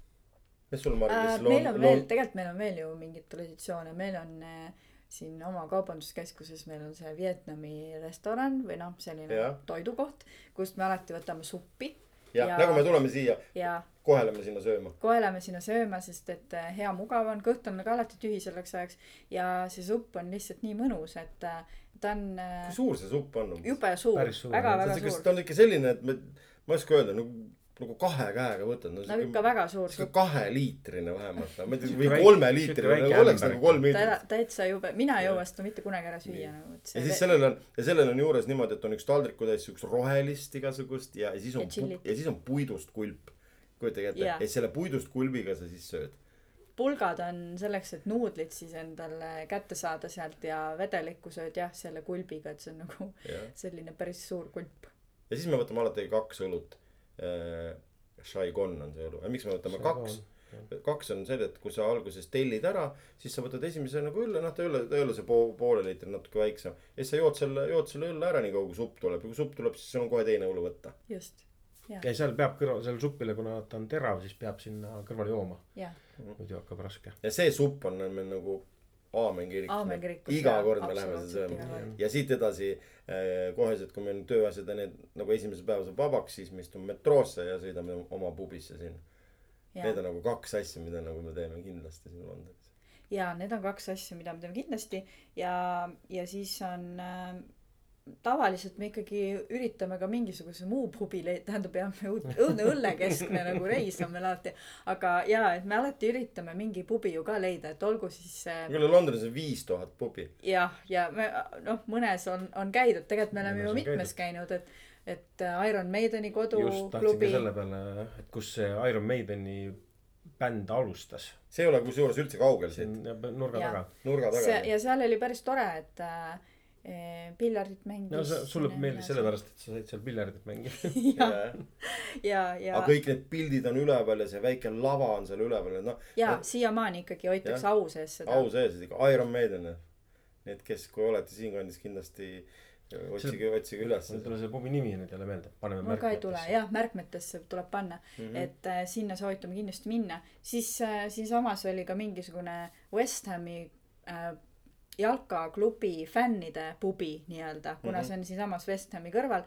mis sul äh,. Mari-Liis meil on veel, Lon-, tegelikult meil on veel ju mingeid traditsioone, meil on äh, siin oma kaubanduskeskuses meil on see Vietnami restoran või noh, selline Jah. toidukoht, kust me alati võtame suppi jah Ja- ja..., nagu me tuleme siia, ja kohe lähme sinna sööma. kohe lähme sinna sööma, sest et äh, hea mugav on, kõht on ka alati tühi selleks ajaks ja see supp on lihtsalt nii mõnus, et äh, ta on äh, kui suur see supp on? jube suur Päris suur, väga jah. väga ta suur ta on ikka selline, et me, ma ei oska öelda, nagu, nagu kahe käega võtad no,. no ikka väga suur supp kaheliitrine vähemalt, ma ei tea, või kolmeliitrine nagu oleks nagu kolm liitrit. täitsa jube, mina ei jõua seda mitte kunagi ära süüa nagu, ja siis sellel on, ja sellel on juures niimoodi, et on üks taldrikutäis siukest rohelist igasugust ja, ja siis on Ja, ja siis on puidust kulp. kujutage ette Jaa. ja selle puidust kulbiga sa siis sööd. pulgad on selleks, et nuudlit siis endale kätte saada sealt ja vedelikku sööd jah, selle kulbiga, et see on nagu selline päris suur kulp. ja siis me võtame alati kaks õlut. Saigon on see õlu, miks me võtame kaks? kaks on see, et kui sa alguses tellid ära, siis sa võtad esimese nagu õlle, noh ta ei ole, ta ei ole see pool, poole liitri, natuke väiksem. ja siis sa jood selle, jood selle õlle ära nii kaua, kui supp tuleb ja kui supp tuleb, siis sul on kohe teine õlu võtta. just, ja seal peab kõrval, sellele supile, kuna ta on terav, siis peab sinna kõrvale jooma. jah. muidu hakkab raske. ja see supp on meil nagu aamen kirikus, iga kord me läheme seda sööma ja siit edasi äh, koheselt, kui meil tööasjad ja need nagu esimese päeva saab vabaks, siis me istume metroosse ja sõidame oma pubisse sinna. Need on nagu kaks asja, mida nagu me teeme kindlasti siin Londonis. ja need on kaks asja, mida me teeme kindlasti ja, ja siis on äh, tavaliselt me ikkagi üritame ka mingisuguse muu pubi leida, tähendab jah, õudne õllekeskne nagu reis on meil alati. aga jaa, et me alati üritame mingi pubi ju ka leida, et olgu siis see kuule, Londonis on viis tuhat pubi. jah, ja me noh, mõnes on, on käidud, tegelikult me oleme ju mitmes käinud, et, et äh, Iron Maideni just tahtsin ka koduklubi. selle peale, et kus see Iron Maideni bänd alustas. see ei ole kusjuures üldse kaugel siit, siin nurga Jaa. taga. nurga taga. ja seal oli päris tore, et äh, piljardit mängis. no see sulle meeldis. sellepärast, et sa said seal piljardit mängida. ja, aga ja, ja, kõik need pildid on üleval ja see väike lava on seal üleval ja noh, ja siiamaani ikkagi hoitakse au sees seda. au sees, ikka Iron Maiden. Need, kes, kui olete siinkandis, kindlasti otsige, otsige üles. mul ei tule see pubi nimi nüüd jälle meelde, paneme mul ka ei tule, jah, märkmetesse tuleb panna mm. -hmm. et äh, sinna soovitame kindlasti minna. siis äh,, siinsamas oli ka mingisugune West Hami äh, jalkaklubi fännide pubi nii-öelda, kuna mm. -hmm. see on siinsamas West Hami kõrval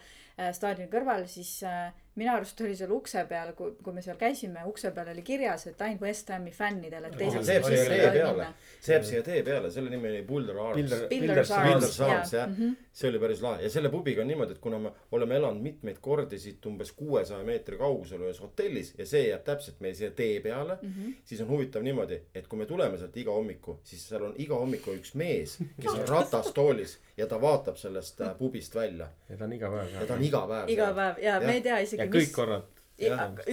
staadioni kõrval, siis äh, minu arust oli seal ukse peal, kui, kui me seal käisime, ukse peal oli kirjas, et ainult West Hami fännidele, see jääb siia oli- tee peale, see jääb siia tee peale, selle nimi oli Boulder Arms. Builder- Arms, jah. Mhm., see oli päris lahe ja selle pubiga on niimoodi, et kuna me oleme elanud mitmeid kordi siit umbes kuuesaja meetri kaugusel ühes hotellis ja see jääb täpselt meil siia tee peale mm, -hmm. siis on huvitav niimoodi, et kui me tuleme sealt iga hommiku, siis seal on iga hommiku üks mees, kes on ratastoolis ja ta vaatab sellest äh, pubist välja ja ta on iga päev ja ta seal. on iga päev iga päev ja, ja me ei tea ja isegi, kõik mis, korrad.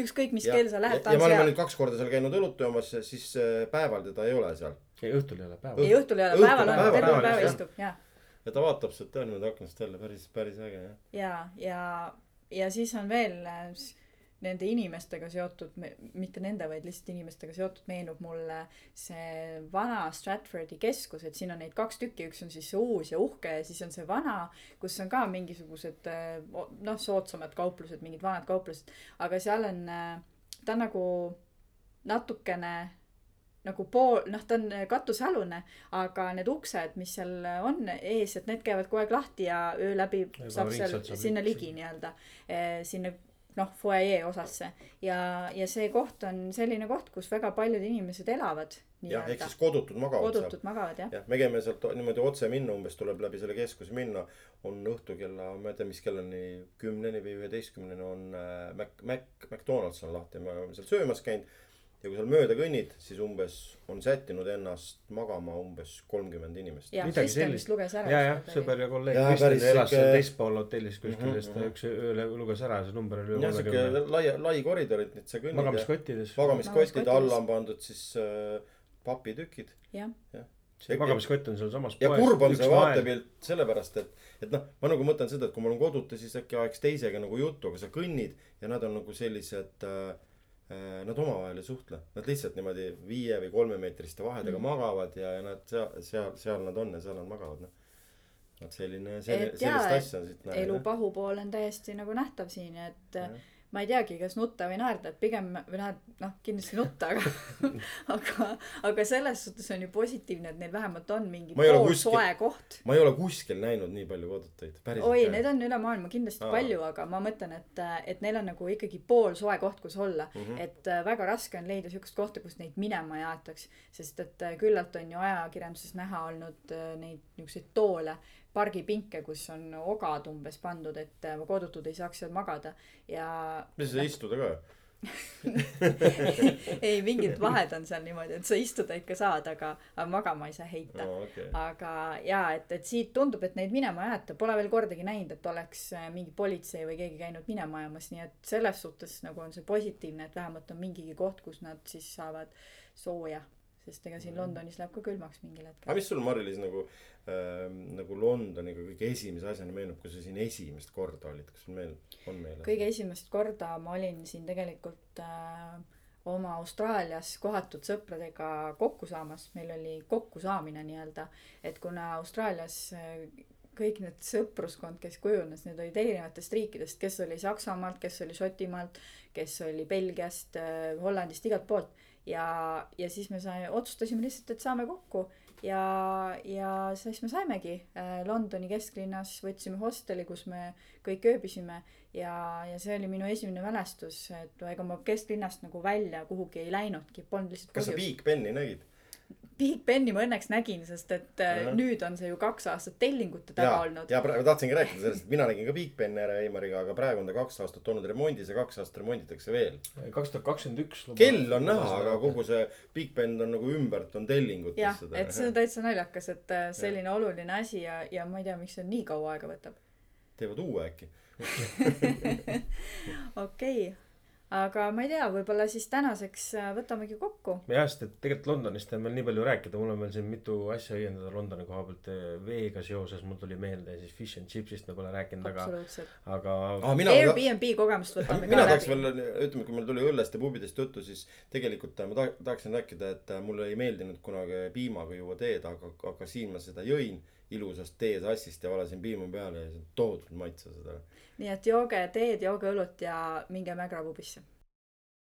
ükskõik mis ja, kell sa lähed, ja, me oleme nüüd. kaks korda seal käinud õlut joomas, siis äh, päeval teda ei ole seal ei, õhtul ei ole päeva ei, õhtul ei ole, päeval on, päeval- terve päeval, päeva jah. istub, jaa. ja ta vaatab sealt jah niimoodi aknast välja, päris, päris äge jah. ja, ja, ja siis on veel äh, nende inimestega seotud, mitte nende, vaid lihtsalt inimestega seotud, meenub mulle see vana Stratfordi keskus, et siin on neid kaks tükki, üks on siis see uus ja uhke ja siis on see vana, kus on ka mingisugused o- noh, soodsamad kauplused, mingid vanad kauplused, aga seal on, ta on nagu natukene nagu pool, noh, ta on katusealune, aga need uksed, mis seal on ees, et need käivad kogu aeg lahti ja öö läbi Ja saab seal sinna ligi nii-öelda, sinna noh, fuajee osasse ja, ja see koht on selline koht, kus väga paljud inimesed elavad jah, ehk siis. kodutud magavad seal. kodutud magavad jah, jah, me käime sealt niimoodi otse minna, umbes tuleb läbi selle keskuse minna. on õhtu kella, ma ei tea, mis kellani, kümneni või üheteistkümneni on äh, Mac, Mac, McDonalds on lahti ja me oleme seal söömas käinud. Ja kui seal mööda kõnnid, siis umbes on sättinud ennast magama umbes kolmkümmend inimest. ja Midagi sellist. vist luges ära. ja, jah, sõber ja kolleeg Kristjan elas seal teispool hotellis kuskil Mhm, ja siis ta mhm. üks öö luges ära ja see number oli üle jah, sihuke kolmekümne. lai, lai koridor, et sa kõnnid ja magamiskottides. magamiskotid Magamiskottides. alla on pandud siis äh, papitükid. jah, see magamiskott on sealsamas ja kurb on see vaatepilt sellepärast, et, et noh, ma nagu mõtlen seda, et kui ma olen koduta, siis äkki ajaks teisega nagu juttu, aga sa kõnnid ja nad on nagu sellised äh,. Äh, Nad omavahel ei suhtle, nad lihtsalt niimoodi viie või kolmemeetriste vahedega mm. Magavad ja, ja nad seal, seal, seal nad on ja seal nad magavad, noh. vot selline, selline, sellist asja on siit elu pahupool on täiesti nagu nähtav siin, et Jah. Ma ei teagi, kas nutta või naerda, et pigem või noh, noh kindlasti nutta, aga aga, aga selles suhtes on ju positiivne, et neil vähemalt on mingi poolsoe kuskil- koht. ma ei ole kuskil näinud nii palju päriselt. oi, neid on üle maailma kindlasti Aa. palju, aga ma mõtlen, et, et neil on nagu ikkagi poolsoe koht, kus olla mm. -hmm. et äh, väga raske on leida siukest kohta, kus neid minema ei aetaks, sest et äh, küllalt on ju ajakirjanduses näha olnud äh, neid niisuguseid toole, pargipinke, kus on ogad umbes pandud, et äh, kodutud ei saaks seal magada ja mis sa istuda ka? ei, mingid vahed on seal niimoodi, et sa istuda ikka saad, aga, aga magama ei saa heita aa, okei. aga jaa, et, et siit tundub, et neid minema ei aeta, pole veel kordagi näinud, et oleks äh, mingi politsei või keegi käinud minema ajamas, nii et selles suhtes nagu on see positiivne, et vähemalt on mingigi koht, kus nad siis saavad sooja. Sest ega siin Londonis läheb ka külmaks mingil aga hetkel. mis sul Mari-Liis nagu äh,, nagu Londoniga kõige esimese asjana meenub, kui sa siin esimest korda olid, kas meenub, on meeles? kõige esimest korda ma olin siin tegelikult äh, oma Austraalias kohatud sõpradega kokku saamas, meil oli kokkusaamine nii-öelda, et kuna Austraalias äh, kõik need sõpruskond, kes kujunes, need olid erinevatest riikidest, kes oli Saksamaalt, kes oli Šotimaalt, kes oli Belgiast, Hollandist, igalt poolt. ja, ja siis me sai, otsustasime lihtsalt, et saame kokku. Ja, ja siis me saimegi äh, Londoni kesklinnas, võtsime hosteli, kus me kõik ööbisime. Ja, ja see oli minu esimene mälestus, et ega ma kesklinnast nagu välja kuhugi ei läinudki, polnud lihtsalt kas sa Big Beni nägid? Big Beni ma õnneks nägin, sest et äh, Ahah. nüüd on see ju kaks aastat tellingute taga ja, olnud. ja praegu tahtsingi rääkida sellest, et mina nägin ka Big Beni ära Eimariga, aga praegu on ta kaks aastat olnud remondis ja kaks aastat remonditakse veel. kaks tuhat kakskümmend üks. kell on näha, aga kogu see Big Ben on nagu ümbert on tellingutes jah, et see on täitsa naljakas, et äh, selline oluline asi ja, ja ma ei tea, miks see nii kaua aega võtab. teevad uue äkki. okei okay., aga ma ei tea, võib-olla siis tänaseks äh, võtamegi kokku. jah, sest et tegelikult Londonist on veel nii palju rääkida, mul on veel siin mitu asja õiendada Londoni koha pealt. veega seoses mul tuli meelde siis fish and chips'ist me pole rääkinud, aga, absoluutselt. aga aa, mina, Airbnb kogemust võtame mina tahaks veel, ütleme, kui meil tuli õllest ja pubidest juttu, siis tegelikult äh, ma ta- tahaksin rääkida, et äh, mulle ei meeldinud kunagi piimaga juua teed, aga, aga siin ma seda jõin ilusast teesassist ja valasin piima peale ja tohutult maitse seda. nii et jooge teed, jooge õlut ja minge Mägra pubisse